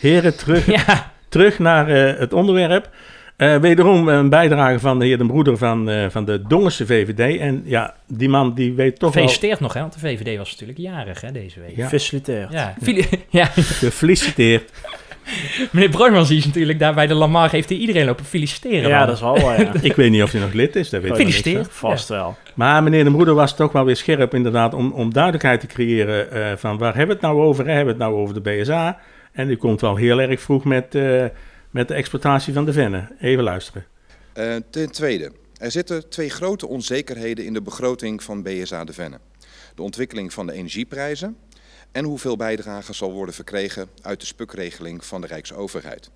Heren, terug, terug naar het onderwerp. Eh, wederom een bijdrage van de heer Den Broeder van, eh, van de Dongense VVD. En ja, die man die weet toch wel... gefeliciteerd nog, hè. Want de VVD was natuurlijk jarig, hè, deze week. Ja. Faciliteerd. Ja. Gefeliciteerd. meneer Broijmans die is natuurlijk daar bij de Lamar... heeft hij iedereen lopen feliciteren. Ja, dat is wel waar, ja. Ik weet niet of hij nog lid is, dat weet ik niet. Gefeliciteerd. Vast wel. Maar meneer de Broeder was toch wel weer scherp inderdaad om, om duidelijkheid te creëren eh, van waar hebben we het nou over? Hè? Hebben we het nou over de BSA? En u komt wel heel erg vroeg met, eh, met de exploitatie van de vennen. Even luisteren. Eh, ten tweede, er zitten twee grote onzekerheden in de begroting van BSA de Venne. De ontwikkeling van de energieprijzen en hoeveel bijdrage zal worden verkregen uit de spukregeling van de Rijksoverheid.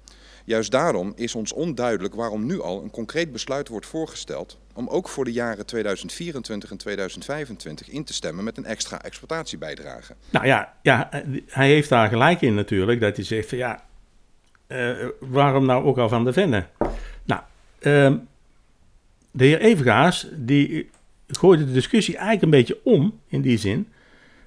Juist daarom is ons onduidelijk waarom nu al een concreet besluit wordt voorgesteld om ook voor de jaren 2024 en 2025 in te stemmen met een extra exploitatiebijdrage. Nou ja, ja, hij heeft daar gelijk in natuurlijk. Dat hij zegt van ja, eh, waarom nou ook al van de vennen? Nou, ehm, de heer Evengaas die gooide de discussie eigenlijk een beetje om in die zin.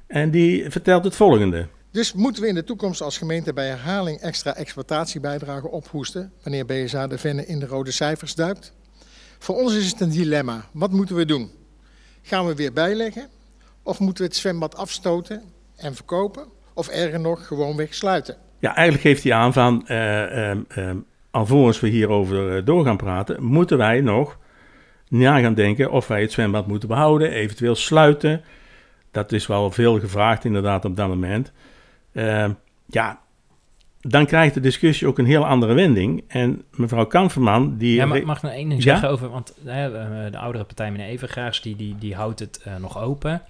En die vertelt het volgende. Dus moeten we in de toekomst als gemeente bij herhaling extra exploitatiebijdragen ophoesten wanneer BSA de Venne in de rode cijfers duikt? Voor ons is het een dilemma. Wat moeten we doen? Gaan we weer bijleggen? Of moeten we het zwembad afstoten en verkopen? Of erger nog, gewoon weg sluiten? Ja, eigenlijk geeft hij aan van, eh, ehm, ehm, alvorens we hierover eh, door gaan praten, moeten wij nog na gaan denken of wij het zwembad moeten behouden, eventueel sluiten. Dat is wel veel gevraagd inderdaad op dat moment. Ehm, ja, dan krijgt de discussie ook een heel andere wending. En mevrouw Kamferman, die... Ja, maar mag ik nog één ding Ja? zeggen over... Want eh, de oudere partij, meneer Evergraars, die, die, die houdt het nog open.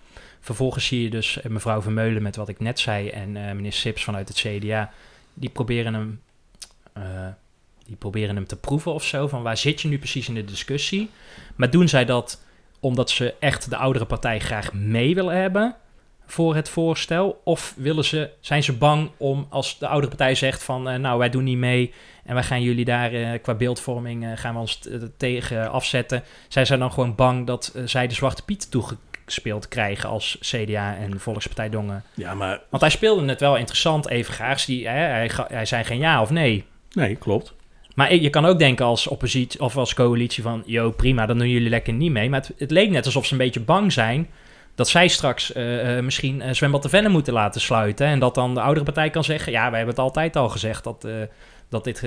Vervolgens zie je dus eh, mevrouw Vermeulen met wat ik net zei... en eh, meneer Sips vanuit het CDA... die proberen hem... eh, die proberen hem te proeven of zo... van waar zit je nu precies in de discussie? Maar doen zij dat omdat ze echt de oudere partij graag mee willen hebben... voor het voorstel? Of willen ze, zijn ze bang om als de oudere partij zegt van... nou, wij doen niet mee... En wij gaan jullie daar qua beeldvorming gaan we ons tegen afzetten. Zij zijn dan gewoon bang dat zij de Zwarte Piet toegespeeld krijgen als CDA en Volkspartij Dongen. Ja, maar... Want hij speelde het wel interessant, Evengaars. Die, hè, hij, hij zei geen ja of nee. Nee, klopt. Maar je kan ook denken als oppositie of als coalitie van... yo, prima, dan doen jullie lekker niet mee. Maar het, het leek net alsof ze een beetje bang zijn... dat zij straks eh, eh, misschien eh, Zwembad de Venne moeten laten sluiten. En dat dan de oudere partij kan zeggen... ja, wij hebben het altijd al gezegd dat, dat dit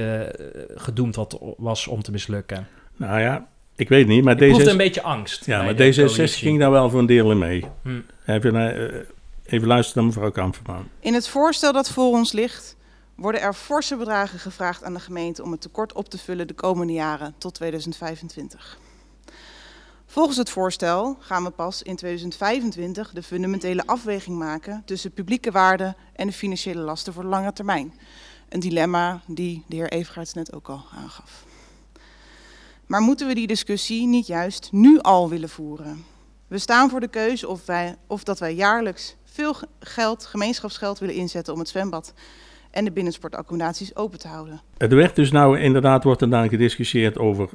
gedoemd had, was om te mislukken. Nou ja, ik weet niet, maar Ik deze... een beetje angst. Ja, maar de D66 coalitie. ging daar wel voor een deel in mee. Hm. Even, eh, even luisteren naar mevrouw Kamferman. In het voorstel dat voor ons ligt, worden er forse bedragen gevraagd aan de gemeente om het tekort op te vullen de komende jaren tot 2025. Volgens het voorstel gaan we pas in 2025 de fundamentele afweging maken tussen publieke waarden en de financiële lasten voor de lange termijn. Een dilemma die de heer Evergaerts net ook al aangaf. Maar moeten we die discussie niet juist nu al willen voeren? We staan voor de keuze of, wij, of dat wij jaarlijks veel ge- geld, gemeenschapsgeld willen inzetten om het zwembad en de binnensportaccommodaties open te houden. Er werd dus nou inderdaad, wordt er dan gediscussieerd over,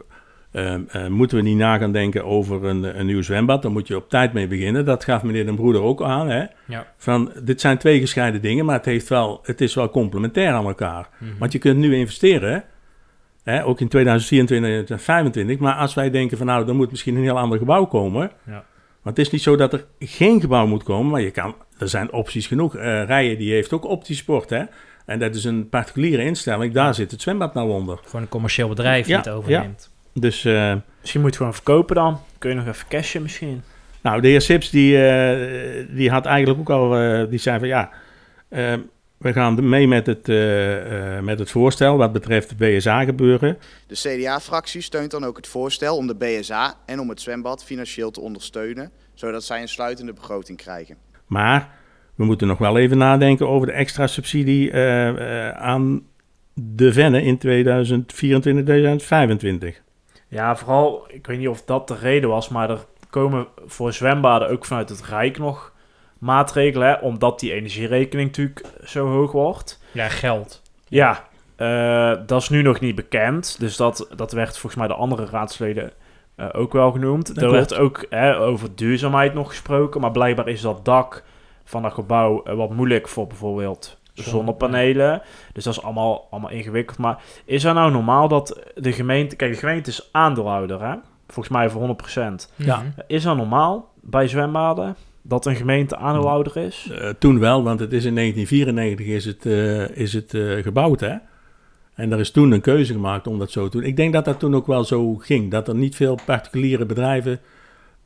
ehm, eh, moeten we niet na gaan denken over een, een nieuw zwembad? Dan moet je op tijd mee beginnen. Dat gaf meneer Den Broeder ook aan. Hè? Ja. Van, dit zijn twee gescheiden dingen, maar het, heeft wel, het is wel complementair aan elkaar. Mhm. Want je kunt nu investeren, hè? ook in 2024 en 2025. Maar als wij denken van nou, er moet misschien een heel ander gebouw komen. Ja. Want het is niet zo dat er geen gebouw moet komen, maar je kan, er zijn opties genoeg. Eh Rijen die heeft ook optiesport, hè. En dat is een particuliere instelling, daar zit het zwembad nou onder. Gewoon een commercieel bedrijf die Ja, het overneemt. Dus, eh, Misschien moet je het gewoon verkopen dan. Kun je nog even cashen misschien. nou, de heer Sips, die, eh, die had eigenlijk ook al, eh, die zei van ja, we gaan mee met het, eh, eh, met het voorstel wat betreft het BSA-gebeuren. De CDA-fractie steunt dan ook het voorstel om de BSA en om het zwembad financieel te ondersteunen, zodat zij een sluitende begroting krijgen. Maar we moeten nog wel even nadenken over de extra subsidie eh, eh, aan de Venne in 2024, 2025. Ja, vooral, ik weet niet of dat de reden was, maar er komen voor zwembaden ook vanuit het Rijk nog maatregelen, hè, omdat die energierekening natuurlijk zo hoog wordt. Ja, geld. Ja, eh, dat is nu nog niet bekend. Dus dat, dat werd volgens mij de andere raadsleden eh, ook wel genoemd. Dat er werd ook hè, over duurzaamheid nog gesproken. Maar blijkbaar is dat dak van dat gebouw eh, wat moeilijk voor bijvoorbeeld Zon- zonnepanelen. Dus dat is allemaal, allemaal ingewikkeld. Maar is er nou normaal dat de gemeente... Kijk, de gemeente is aandeelhouder, hè? Volgens mij voor 100%. Ja. Is dat normaal bij zwembaden? Dat een gemeente aandeelhouder is? Eh, toen wel, want het is in 1994 is het, eh, is het eh, gebouwd, hè. En er is toen een keuze gemaakt om dat zo te doen. Ik denk dat dat toen ook wel zo ging. Dat er niet veel particuliere bedrijven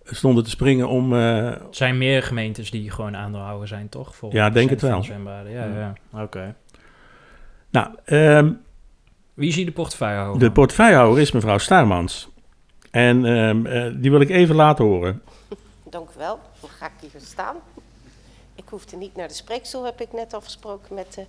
stonden te springen om... eh, Er zijn meer gemeentes die gewoon aandeelhouder zijn, toch? Voor Ja, denk het 100% van wel. zwembaden. Ja, Ja. ja. Oké. nou, ehm, Wie zie je de portefeuillehouder? de portefeuillehouder is mevrouw Staarmans. En ehm, eh, die wil ik even laten horen. Dank u wel. Dan ga ik hier staan. Ik hoefde niet naar de spreekstoel, heb ik net afgesproken met de...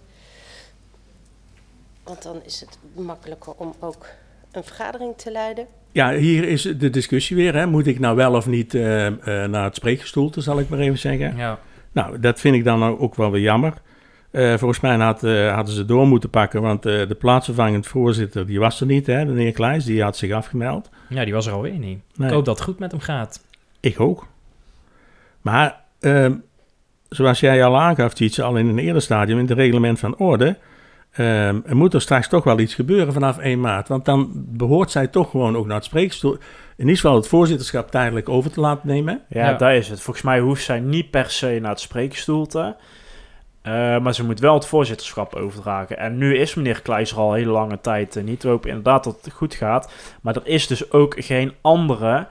Want dan is het makkelijker om ook een vergadering te leiden. Ja, hier is de discussie weer. Hè. Moet ik nou wel of niet eh, eh, naar het spreekgestoelte, zal ik maar even zeggen. Ja. Nou, dat vind ik dan ook wel weer jammer. Eh, volgens mij had, hadden ze door moeten pakken, want eh, de plaatsvervangend voorzitter die was er niet, hè, de heer Kleijs, die had zich afgemeld. ja, die was er alweer niet. Nee. Ik hoop dat het goed met hem gaat. Ik ook. Maar ehm, zoals jij al aangaf, Tietje, al in een eerder stadium, in het reglement van orde, ehm, er moet er straks toch wel iets gebeuren vanaf 1 maart. Want dan behoort zij toch gewoon ook naar het spreekstoel. In ieder geval het voorzitterschap tijdelijk over te laten nemen. Ja, Ja. daar is het. Volgens mij hoeft zij niet per se naar het spreekstoelte. Eh, maar ze moet wel het voorzitterschap overdragen. En nu is meneer Kleijs er al hele lange tijd eh, niet. We hopen inderdaad dat het goed gaat. Maar er is dus ook geen andere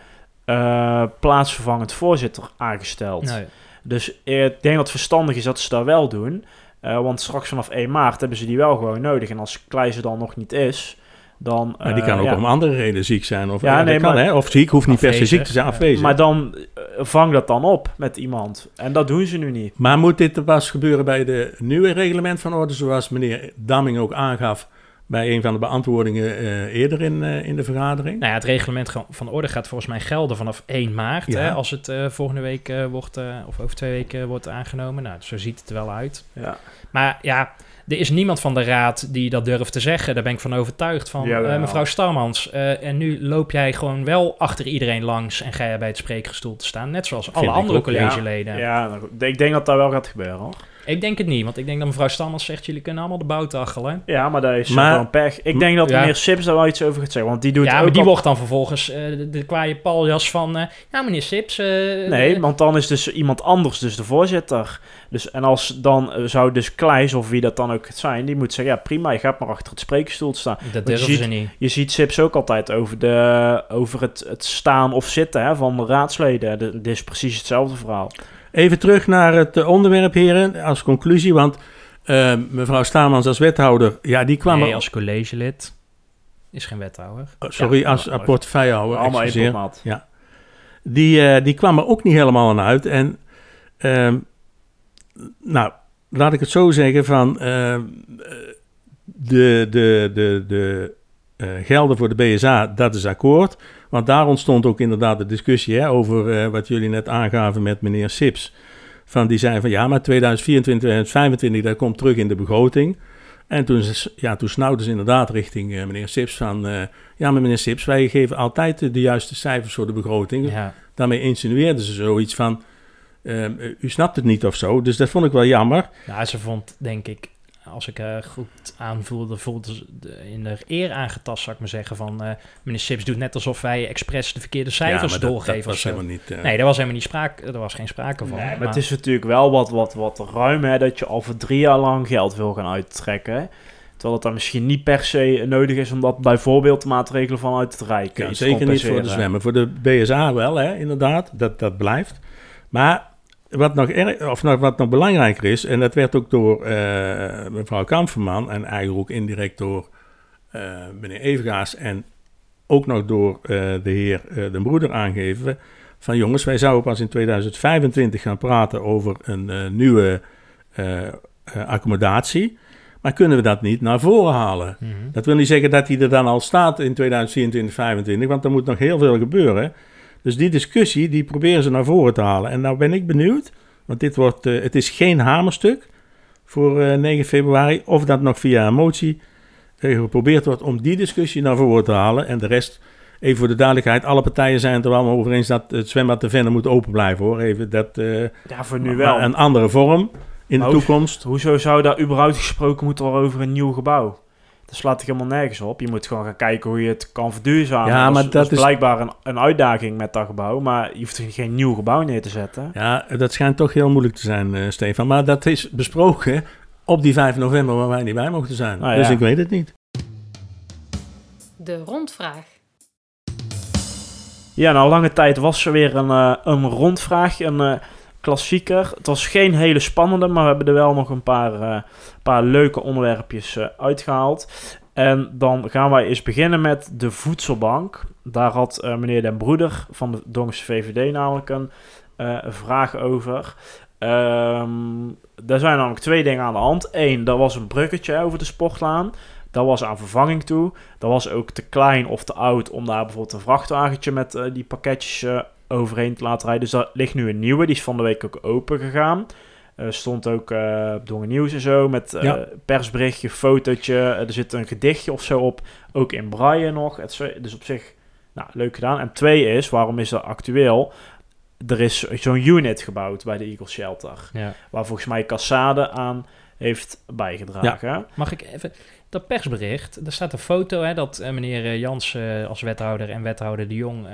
eh, plaatsvervangend voorzitter aangesteld. Nee. Dus eh, ik denk dat het verstandig is dat ze dat wel doen. Eh, want straks vanaf 1 maart hebben ze die wel gewoon nodig. En als Kleijs er dan nog niet is, dan... Maar die kan ook ja. om andere redenen ziek zijn. Of, Ja, nee, kan, maar- hè? of ziek hoeft niet per se ziek te zijn, ja. afwezig. Maar dan vang dat dan op met iemand. En dat doen ze nu niet. Maar moet dit pas gebeuren bij de nieuwe reglement van orde, zoals meneer Damming ook aangaf bij een van de beantwoordingen eh, eerder in, eh, in de vergadering? Nou ja, het reglement van orde gaat volgens mij gelden vanaf 1 maart. Ja. Hè, als het eh, volgende week wordt, of over twee weken wordt aangenomen. Nou, zo ziet het er wel uit. Ja. Maar ja, er is niemand van de raad die dat durft te zeggen. Daar ben ik van overtuigd van. Mevrouw Starmans, en nu loop jij gewoon wel achter iedereen langs en ga jij bij het spreekgestoel te staan. Net zoals alle andere ook, collegeleden. Ja, nou ik denk dat dat wel gaat gebeuren hoor. Ik denk het niet, want ik denk dat mevrouw Starmans zegt... jullie kunnen allemaal de bout achelen. Ja, maar dat is Maar- gewoon pech. Ik denk dat Ja. meneer Sips daar wel iets over gaat zeggen. Want die doet Ja, ook maar die al- wordt dan vervolgens eh, de, de kwaaie paljas van... eh ja, meneer Sips... eh, Nee, want dan is dus iemand anders dus de voorzitter. Dus, en als dan zou dus Kleis of wie dat dan ook het zijn... die moet zeggen, ja prima, je gaat maar achter het spreekstoel staan. dat je durven ziet- ze niet. Je ziet Sips ook altijd over, de, over het, het staan of zitten hè, van de raadsleden. De- Dit is precies hetzelfde verhaal. Even terug naar het eh, onderwerp, heren, als conclusie. Want eh, mevrouw Staamans als wethouder, ja, die kwam... Nee, als collegelid is geen wethouder. Oh, sorry, Ja, als portefeuillehouder, Allemaal potmaat. Ja. Die, eh, die kwam er ook niet helemaal aan uit. En ehm, nou, laat ik het zo zeggen van ehm, eh, de, de, de, de eh, gelden voor de BSA, dat is akkoord. Want daar ontstond ook inderdaad de discussie hè, over eh, wat jullie net aangaven met meneer Sips. Van die zei van ja, maar 2024, 2025, dat komt terug in de begroting. En toen, ja, toen snauwden ze inderdaad richting eh, meneer Sips van... eh, ja, maar meneer Sips, wij geven altijd de, de juiste cijfers voor de begroting. Ja. Daarmee insinueerden ze zoiets van... u snapt het niet of zo. Dus dat vond ik wel jammer. Nou, ze vond, denk ik, als ik eh, goed aanvoelde, voelde ze de- in de eer aangetast, zou ik maar zeggen. Van eh, meneer Sips doet net alsof wij expres de verkeerde cijfers maar dat- doorgeven. dat was helemaal niet, eh, Nee, daar was helemaal niet sprake, er was geen sprake van. Nee, maar het is natuurlijk wel wat, wat, wat ruim hè, dat je al voor drie jaar lang geld wil gaan uittrekken. Terwijl het dan misschien niet per se nodig is om dat bijvoorbeeld maatregelen vanuit het Rijk Ja, zeker niet voor de zwemmen. Voor de BSA wel, hè, inderdaad. Dat, dat blijft. Maar wat nog, erg, of nog, wat nog belangrijker is, en dat werd ook door eh, mevrouw Kamferman en eigenlijk ook indirect door eh, meneer Evengaas en ook nog door eh, de heer Den Broeder aangegeven. Van jongens, wij zouden pas in 2025 gaan praten over een nieuwe accommodatie. Maar kunnen we dat niet naar voren halen? Mhm. Dat wil niet zeggen dat hij er dan al staat in 2024, 2025, want er moet nog heel veel gebeuren. Dus die discussie, die proberen ze naar voren te halen. En nou ben ik benieuwd, want dit wordt, eh, het is geen hamerstuk voor eh, 9 februari, of dat nog via een motie eh, geprobeerd wordt om die discussie naar voren te halen. En de rest, even voor de duidelijkheid, alle partijen zijn het er wel over eens dat het zwembad de Venne moet open blijven hoor. Even dat, eh, Ja, voor nu wel. Een andere vorm in de toekomst. Hoezo zou daar überhaupt gesproken moeten worden over een nieuw gebouw? Dat slaat er helemaal nergens op. Je moet gewoon gaan kijken hoe je het kan verduurzamen. Ja, maar is, dat is blijkbaar een, een uitdaging met dat gebouw. Maar je hoeft er geen nieuw gebouw neer te zetten. Ja, dat schijnt toch heel moeilijk te zijn, eh, Stefan. Maar dat is besproken op die 5 november waar wij niet bij mochten zijn. Ah, Dus ik weet het niet. De rondvraag. Ja, nou lange tijd was er weer een, eh, een rondvraag, een eh, klassieker. Het was geen hele spannende, maar we hebben er wel nog een paar, eh, paar leuke onderwerpjes eh, uitgehaald. En dan gaan wij eens beginnen met de voedselbank. Daar had eh, meneer Den Broeder van de Dongse VVD namelijk een vraag over. Ehm er zijn namelijk twee dingen aan de hand. Eén, dat was een bruggetje over de sportlaan. Dat was aan vervanging toe. Dat was ook te klein of te oud om daar bijvoorbeeld een vrachtwagentje met die pakketjes eh, overheen te laten rijden. Dus daar ligt nu een nieuwe. Die is van de week ook open gegaan. Eh, stond ook Dongen Nieuws en zo met eh, Ja. persberichtje, fotootje. Er zit een gedichtje of zo op. Ook in braille nog. Dus op zich nou, leuk gedaan. En twee is, waarom is dat actueel? Er is zo'n unit gebouwd bij de Eagle Shelter. Ja. Waar volgens mij Cassade aan heeft bijgedragen. Mag ik even... Dat persbericht, daar staat een foto hè, dat eh, meneer eh, Jans eh, als wethouder en wethouder De Jong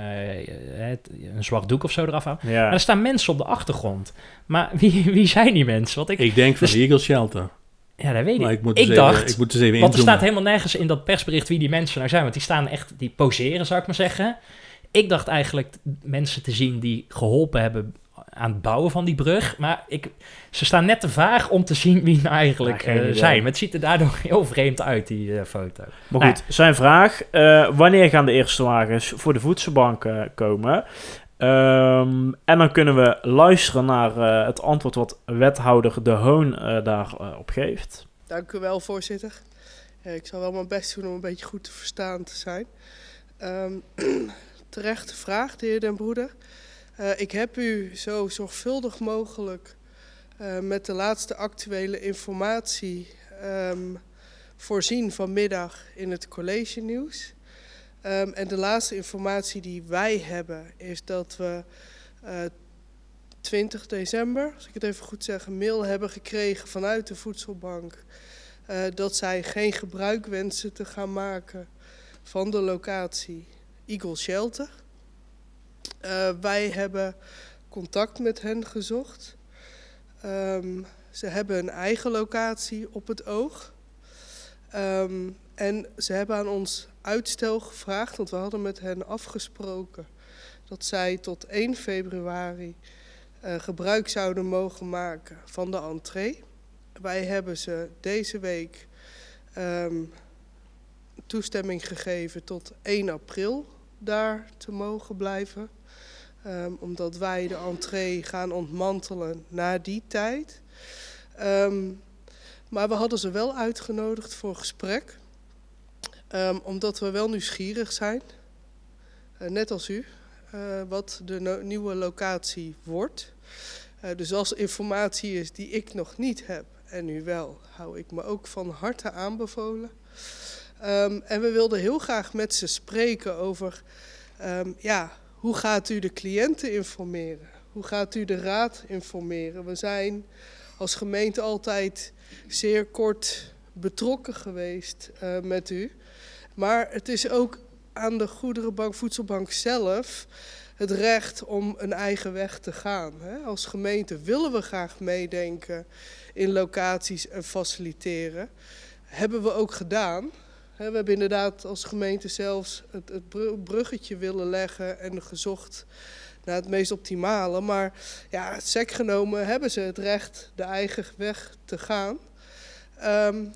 het- een zwart doek of zo eraf houden. Ja. Maar er staan mensen op de achtergrond. Maar wie, wie zijn die mensen? Want ik, Ik denk van dus- Eagle Shelter. Ja, dat weet Maar ik. ik moet ik dus even- dacht, ik moet dus even want er inzoomen. staat helemaal nergens in dat persbericht wie die mensen nou zijn. Want die staan echt, die poseren zou ik maar zeggen. Ik dacht eigenlijk mensen te zien die geholpen hebben aan het bouwen van die brug. Maar ik, ze staan net te vaag om te zien wie nou eigenlijk Ja, eh, zijn. Maar het ziet er daardoor heel vreemd uit, die eh, foto. Maar Nou goed, zijn vraag. eh, wanneer gaan de eerste wagens voor de voedselbank komen? Ehm, en dan kunnen we luisteren naar eh, het antwoord wat wethouder De Hoon eh, daarop geeft. Dank u wel, voorzitter. Eh, ik zal wel mijn best doen om een beetje goed te verstaan te zijn. Ehm terechte vraag, de heer Den Broeder. Eh, ik heb u zo zorgvuldig mogelijk eh, met de laatste actuele informatie ehm, voorzien vanmiddag in het college nieuws. Ehm, en de laatste informatie die wij hebben is dat we eh 20 december, als ik het even goed zeg, een mail hebben gekregen vanuit de voedselbank. eh, dat zij geen gebruik wensen te gaan maken van de locatie Eagle Shelter. Eh, wij hebben contact met hen gezocht. Ehm, ze hebben een eigen locatie op het oog. Ehm, en ze hebben aan ons uitstel gevraagd, want we hadden met hen afgesproken dat zij tot 1 februari eh, gebruik zouden mogen maken van de entree. Wij hebben ze deze week ehm, toestemming gegeven tot 1 april daar te mogen blijven. Ehm, omdat wij de entree gaan ontmantelen na die tijd. Ehm, maar we hadden ze wel uitgenodigd voor gesprek. Ehm, omdat we wel nieuwsgierig zijn, eh, net als u, eh, wat de nieuwe locatie wordt. Eh, dus als informatie is die ik nog niet heb en u wel, hou ik me ook van harte aanbevolen. Ehm, en we wilden heel graag met ze spreken over, ehm, ja, hoe gaat u de cliënten informeren? Hoe gaat u de raad informeren? We zijn als gemeente altijd zeer kort betrokken geweest uh, met u. Maar het is ook aan de Goederenbank Voedselbank zelf het recht om een eigen weg te gaan. Als gemeente willen we graag meedenken in locaties en faciliteren. Hebben we ook gedaan. We hebben inderdaad als gemeente zelfs het, het bruggetje willen leggen en gezocht naar het meest optimale. Maar ja, sec genomen hebben ze het recht de eigen weg te gaan. Um,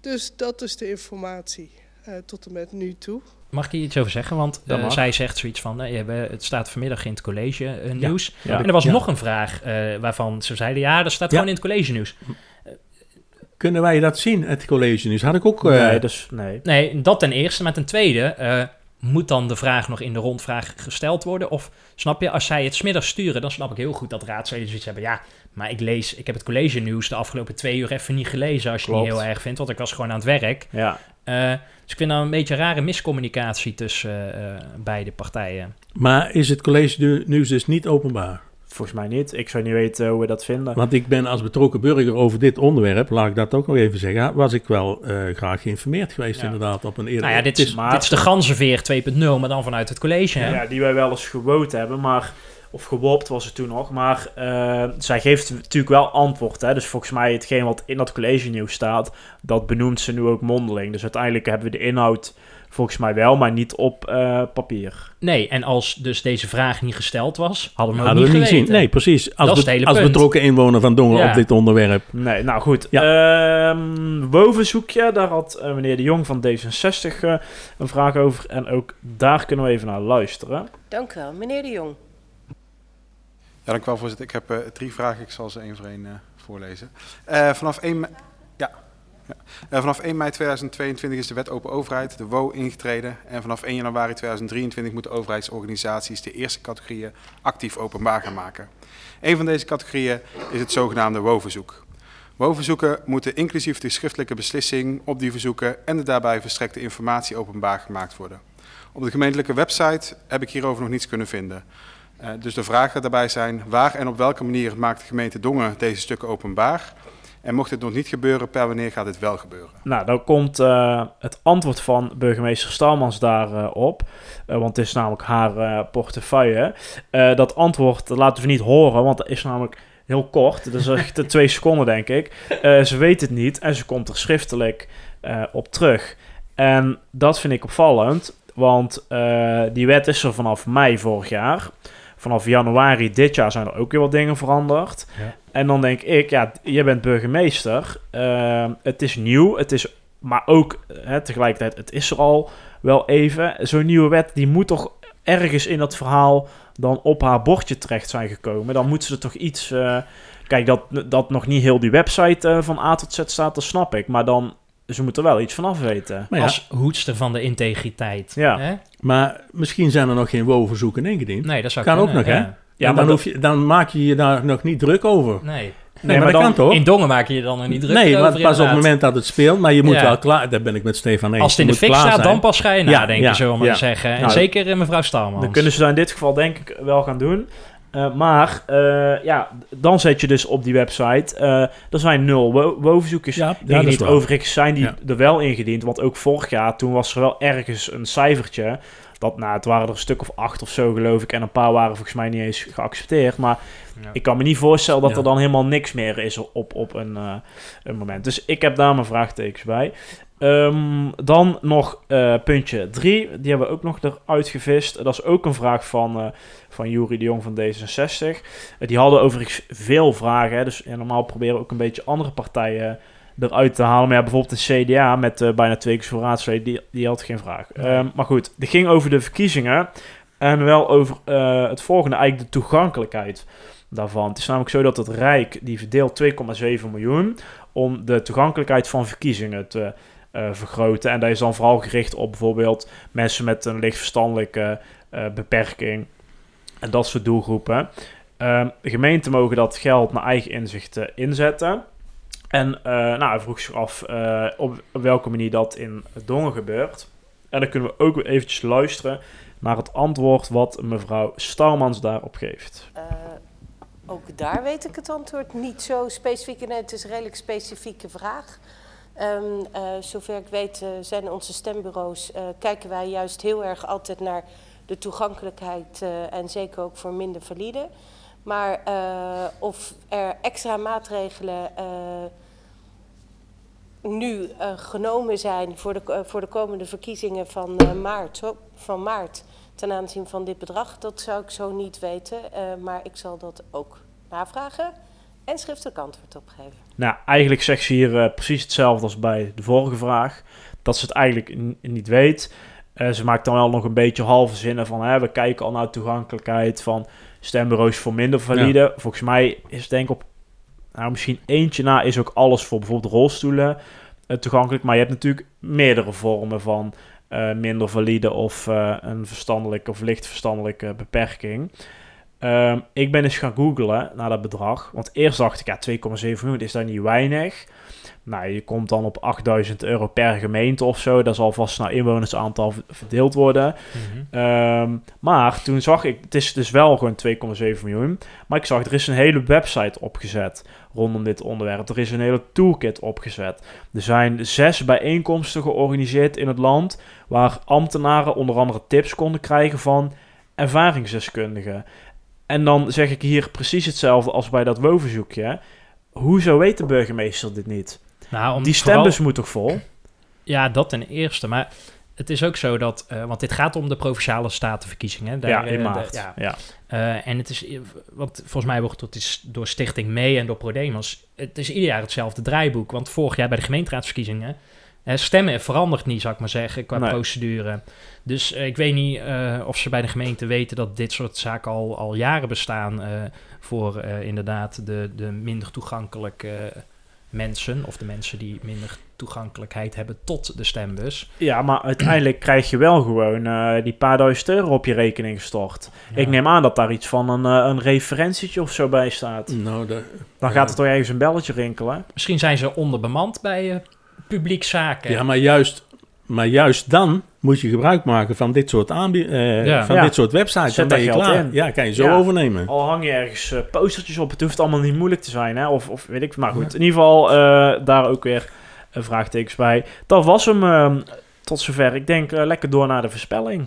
dus dat is de informatie uh, tot en met nu toe. Mag ik hier iets over zeggen? Want uh, zij zegt zoiets van, uh, het staat vanmiddag in het college uh, nieuws. Ja, ja, en er was ja. nog een vraag waarvan ze zeiden, ja, dat staat gewoon in het college nieuws. Kunnen wij dat zien, het college nieuws? Had ik ook... nee, dus, nee. nee, dat ten eerste. Maar ten tweede, moet dan de vraag nog in de rondvraag gesteld worden? Of snap je, als zij het smiddags sturen, dan snap ik heel goed dat raadsleden zoiets hebben. Ja, maar ik lees, ik heb het college nieuws de afgelopen twee uur even niet gelezen als je het niet heel erg vindt, want ik was gewoon aan het werk. Ja. Uh, dus ik vind nou een beetje rare miscommunicatie tussen uh, beide partijen. Maar is het college nieuws dus niet openbaar? Volgens mij niet. Ik zou niet weten hoe we dat vinden. Want ik ben als betrokken burger over dit onderwerp, laat ik dat ook nog even zeggen, was ik wel uh, graag geïnformeerd geweest inderdaad op een eerder... Nou ja, dit is, maar, dit is de ganzenveer 2.0, maar dan vanuit het college. Hè? Ja, die wij wel eens gewoten hebben, maar... Of gewopt was het toen nog. Maar uh, zij geeft natuurlijk wel antwoord. Hè? Dus volgens mij hetgeen wat in dat college nieuws staat, dat benoemt ze nu ook mondeling. Dus uiteindelijk hebben we de inhoud Volgens mij wel, maar niet op uh, papier. Nee, en als dus deze vraag niet gesteld was, hadden we hem niet, niet gezien. Nee, precies. Als, be als betrokken inwoner van Dongen ja. op dit onderwerp. Nee, nou goed. Ja. Um, wovenzoekje, daar had uh, meneer de Jong van D66 uh, een vraag over. En ook daar kunnen we even naar luisteren. Dank u wel. Meneer de Jong. Dank u wel, voorzitter. Ik heb drie vragen. Ik zal ze één voor één voorlezen. vanaf 1... Ja, ja. Vanaf 1 mei 2022 is de wet open overheid, de WO, ingetreden. En vanaf 1 januari 2023 moeten overheidsorganisaties de eerste categorieën actief openbaar gaan maken. Een van deze categorieën is het zogenaamde WO-verzoek. WO-verzoeken moeten inclusief de schriftelijke beslissing op die verzoeken en de daarbij verstrekte informatie openbaar gemaakt worden. Op de gemeentelijke website heb ik hierover nog niets kunnen vinden. Uh, dus de vragen daarbij zijn waar en op welke manier maakt de gemeente Dongen deze stukken openbaar? En mocht het nog niet gebeuren, per wanneer gaat het wel gebeuren? Nou, dan komt uh, het antwoord van burgemeester Stalmans daarop. Uh, uh, want het is namelijk haar portefeuille. dat antwoord dat laten we niet horen, want het is namelijk heel kort. Dat is echt twee seconden, denk ik. ze weet het niet en ze komt er schriftelijk op terug. En dat vind ik opvallend, want die wet is er vanaf mei vorig jaar vanaf januari dit jaar zijn er ook weer wat dingen veranderd. Ja. En dan denk ik, ja, je bent burgemeester. Uh, het is nieuw, het is, maar ook hè, tegelijkertijd, het is er al wel even. Zo'n nieuwe wet, die moet toch ergens in dat verhaal dan op haar bordje terecht zijn gekomen. Dan moeten ze toch iets... Uh, kijk, dat, dat nog niet heel die website uh, van A tot Z staat, dat snap ik. Maar dan ze moeten er wel iets van af weten. Ja, als hoedster van de integriteit. Ja. Hè? Maar misschien zijn er nog geen WO-verzoeken ingediend. Nee, dat zou kan kunnen, ook nog, ja. hè? Ja, maar dan, hoef je, dan maak je je daar nog niet druk over. Nee. Nee, maar, maar dat kan toch? In Dongen maak je je dan nog niet druk nee, over. Nee, pas op het moment dat het speelt. Maar je moet ja. wel klaar... Daar ben ik met Stefan eens. Als het in de fik staat, dan pas ga je nadenken, ja, zullen we maar zeggen. En nou, zeker uh, mevrouw Stalmans. Dan kunnen ze dat in dit geval denk ik wel gaan doen. Uh, maar uh, ja, dan zet je dus op die website. Uh, er zijn nul wo-verzoekjes ja, ingediend. Overigens zijn die ja. er wel ingediend. Want ook vorig jaar, toen was er wel ergens een cijfertje. Dat, nou, het waren er een stuk of acht of zo, geloof ik. En een paar waren volgens mij niet eens geaccepteerd. Maar ja. ik kan me niet voorstellen dat er dan helemaal niks meer is op, op een, een moment. Dus ik heb daar mijn vraagtekens bij. Um, dan nog uh, puntje 3. Die hebben we ook nog eruit gevist. Dat is ook een vraag van, uh, van Jury de Jong van D66. Uh, die hadden overigens veel vragen. Hè, dus ja, normaal proberen we ook een beetje andere partijen eruit te halen. Maar ja, bijvoorbeeld de CDA met bijna twee keer voor raadsleden, die, die had geen vraag. Nee. Um, maar goed, die ging over de verkiezingen. En wel over het volgende, eigenlijk de toegankelijkheid daarvan. Het is namelijk zo dat het Rijk, die verdeelt 2,7 miljoen... om de toegankelijkheid van verkiezingen te uh, vergroten. En dat is dan vooral gericht op bijvoorbeeld mensen met een licht verstandelijke uh, beperking en dat soort doelgroepen. Uh, gemeenten mogen dat geld naar eigen inzicht inzetten. En uh, nou, hij vroeg zich af op, op, welke manier dat in Dongen gebeurt. En dan kunnen we ook eventjes luisteren naar het antwoord wat mevrouw Starmans daarop geeft. Ook daar weet ik het antwoord niet zo specifiek. En het is een redelijk specifieke vraag. Ehm, eh, zover ik weet eh, zijn onze stembureaus, eh, kijken wij juist heel erg altijd naar de toegankelijkheid en zeker ook voor minder valide. Maar of er extra maatregelen nu genomen zijn voor de, voor de komende verkiezingen van, maart, van maart ten aanzien van dit bedrag, dat zou ik zo niet weten. Maar ik zal dat ook navragen en schriftelijk antwoord op geven. Nou, eigenlijk zegt ze hier eh, precies hetzelfde als bij de vorige vraag. Dat ze het eigenlijk niet weet. Eh, ze maakt dan wel nog een beetje halve zinnen van... Hè, we kijken al naar toegankelijkheid van stembureaus voor minder valide. Volgens mij is het denk ik op... Nou, misschien eentje na is ook alles voor bijvoorbeeld rolstoelen eh, toegankelijk. Maar je hebt natuurlijk meerdere vormen van eh, minder valide... of eh, een verstandelijke of licht verstandelijke beperking. Ehm, ik ben eens gaan googlen naar dat bedrag. Want eerst dacht ik, ja, 2,7 miljoen is dat niet weinig. Nou, je komt dan op 8000 euro per gemeente of zo. Dat zal vast naar inwonersaantal verdeeld worden. Ehm, maar toen zag ik, het is dus wel gewoon 2,7 miljoen. Maar ik zag, er is een hele website opgezet rondom dit onderwerp. Er is een hele toolkit opgezet. Er zijn zes bijeenkomsten georganiseerd in het land. Waar ambtenaren onder andere tips konden krijgen van ervaringsdeskundigen. En dan zeg ik hier precies hetzelfde als bij dat WO-verzoekje. Hoezo weet de burgemeester dit niet? Nou, om Die vooral- stembus moet toch vol? Ja, dat ten eerste. Maar het is ook zo dat... eh, want dit gaat om de Provinciale Statenverkiezingen. Daar, Ja, in eh, maart, de- ja. Eh, en het is... Want volgens mij wordt het is door Stichting Mee en door ProDemos... Het is ieder jaar hetzelfde draaiboek. Want vorig jaar bij de gemeenteraadsverkiezingen... eh, stemmen verandert niet, zou ik maar zeggen, qua Nee. procedure. Dus eh, ik weet niet eh, of ze bij de gemeente weten dat dit soort zaken al, al jaren bestaan... eh, voor eh, inderdaad de, de minder toegankelijke mensen... of de mensen die minder toegankelijkheid hebben tot de stembus. Ja, maar uiteindelijk krijg je wel gewoon eh, die paar duizend euro op je rekening gestort. Ik neem aan dat daar iets van een, een referentietje of zo bij staat. Nou, Dan gaat er toch ergens een belletje rinkelen. Misschien zijn ze onderbemand bij eh publiekzaken. Ja, maar juist, maar juist dan moet je gebruik maken van dit soort, eh, Ja. van Ja. dit soort websites. Zet dan ben je geld klaar. in. Ja, kan je zo Ja. overnemen. Al hang je ergens eh, postertjes op. Het hoeft allemaal niet moeilijk te zijn, hè? Of, of weet ik. Maar goed, in ieder geval eh, daar ook weer eh, vraagtekens bij. Dat was hem eh, tot zover. Ik denk eh, lekker door naar de voorspelling.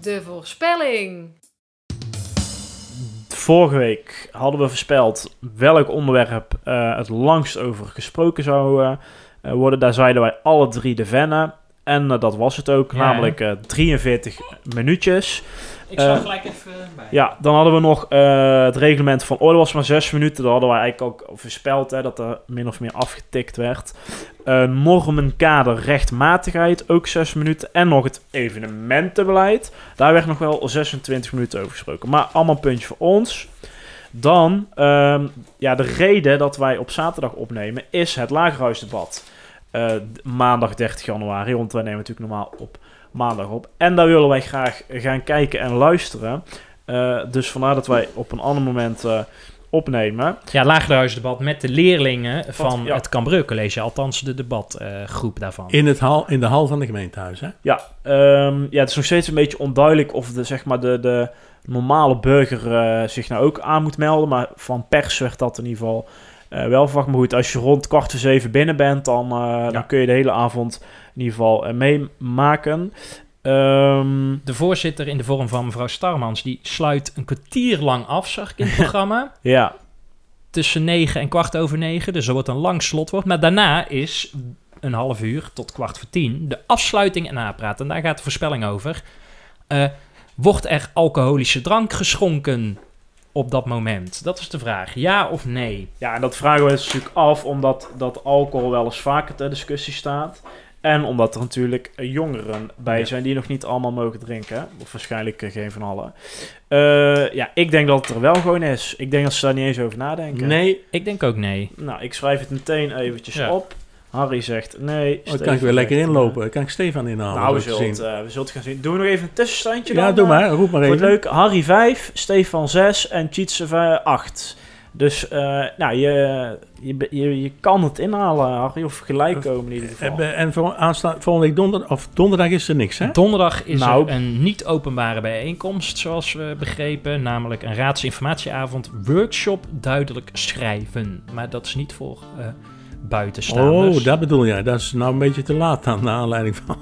De voorspelling. Vorige week hadden we voorspeld welk onderwerp eh, het langst over gesproken zou eh, eh, worden. Daar zeiden wij alle drie de vennen. En dat was het ook, Ja, namelijk eh, 43 minuutjes. Ik zal gelijk even bij. Ja, dan hadden we nog het reglement van orde was maar 6 minuten. Dat hadden we eigenlijk ook voorspeld, hè, dat er min of meer afgetikt werd. Eh normenkader rechtmatigheid, ook 6 minuten. En nog het evenementenbeleid. Daar werd nog wel 26 minuten over gesproken. Maar allemaal puntje voor ons. Dan, ehm, ja, de reden dat wij op zaterdag opnemen is het Lagerhuisdebat. Eh, maandag 30 januari, want wij nemen natuurlijk normaal op maandag op. En daar willen wij graag gaan kijken en luisteren. Eh, dus vandaar dat wij op een ander moment opnemen. Ja, lagerhuisdebat met de leerlingen van ja. het Cambreu College. Althans, de debatgroep daarvan. In, het hal, in de hal van de gemeentehuis, hè? Ja, ehm, ja, het is nog steeds een beetje onduidelijk of de, zeg maar de, de normale burger eh, zich nou ook aan moet melden. Maar van pers werd dat in ieder geval eh, wel verwacht. Maar goed, als je rond kwart voor zeven binnen bent, dan, eh, dan kun je de hele avond in ieder geval meemaken. Ehm, De voorzitter in de vorm van mevrouw Starmans, die sluit een kwartier lang af, zag ik in het programma. ja, tussen negen en kwart over negen. Dus er wordt een lang slotwoord. Maar daarna is een half uur tot kwart voor tien de afsluiting en napraat. En daar gaat de voorspelling over. Eh, wordt er alcoholische drank geschonken op dat moment? Dat is de vraag. Ja of nee? Ja, en dat vragen we ons natuurlijk af omdat dat alcohol wel eens vaker ter discussie staat. En omdat er natuurlijk jongeren bij Ja. zijn die nog niet allemaal mogen drinken. Of waarschijnlijk eh, geen van allen. Eh, ja, ik denk dat het er wel gewoon is. Ik denk dat ze daar niet eens over nadenken. Nee, Ik denk ook nee. Nou, ik schrijf het meteen eventjes Ja. op. Harry zegt nee. dan kan ik weer lekker inlopen. Dan kan ik Stefan inhalen. nou, we zullen, het, zien. eh, we zullen het gaan zien. Doen we nog even een tussenstandje Ja, dan? doe eh, maar. Roep maar even. leuk. Harry 5, Stefan 6 en Tjitse 8. Dus uh, nou, je, je, je, je kan het inhalen, Harry, of gelijk komen in ieder geval. En voor aanstaan, volgende week donderdag, of donderdag is er niks, hè? Donderdag is nou, er een niet-openbare bijeenkomst, zoals we begrepen. Namelijk een raadsinformatieavond, workshop duidelijk schrijven. Maar dat is niet voor uh, buitenstaanders. Oh, dat bedoel jij. Dat is nou een beetje te laat aan, naar aanleiding van...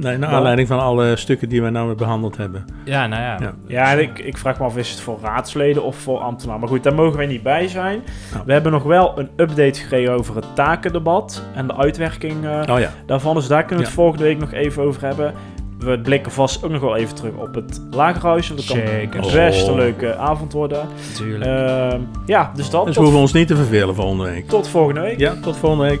Nee, naar aanleiding van alle stukken die we nou behandeld hebben. Ja, nou ja. Ja, ja ik, ik vraag me af, is het voor raadsleden of voor ambtenaren? Maar goed, daar mogen wij niet bij zijn. Nou. We hebben nog wel een update gekregen over het takendebat en de uitwerking uh, oh, ja. daarvan. Dus daar kunnen we het volgende week nog even over hebben. We blikken vast ook nog wel even terug op het Lagerhuis. Dat kan Zeker. best een oh. leuke avond worden. Tuurlijk. Uh, ja, dus dat. Dus we hoeven ons niet te vervelen volgende week. Tot volgende week. Ja, tot volgende week.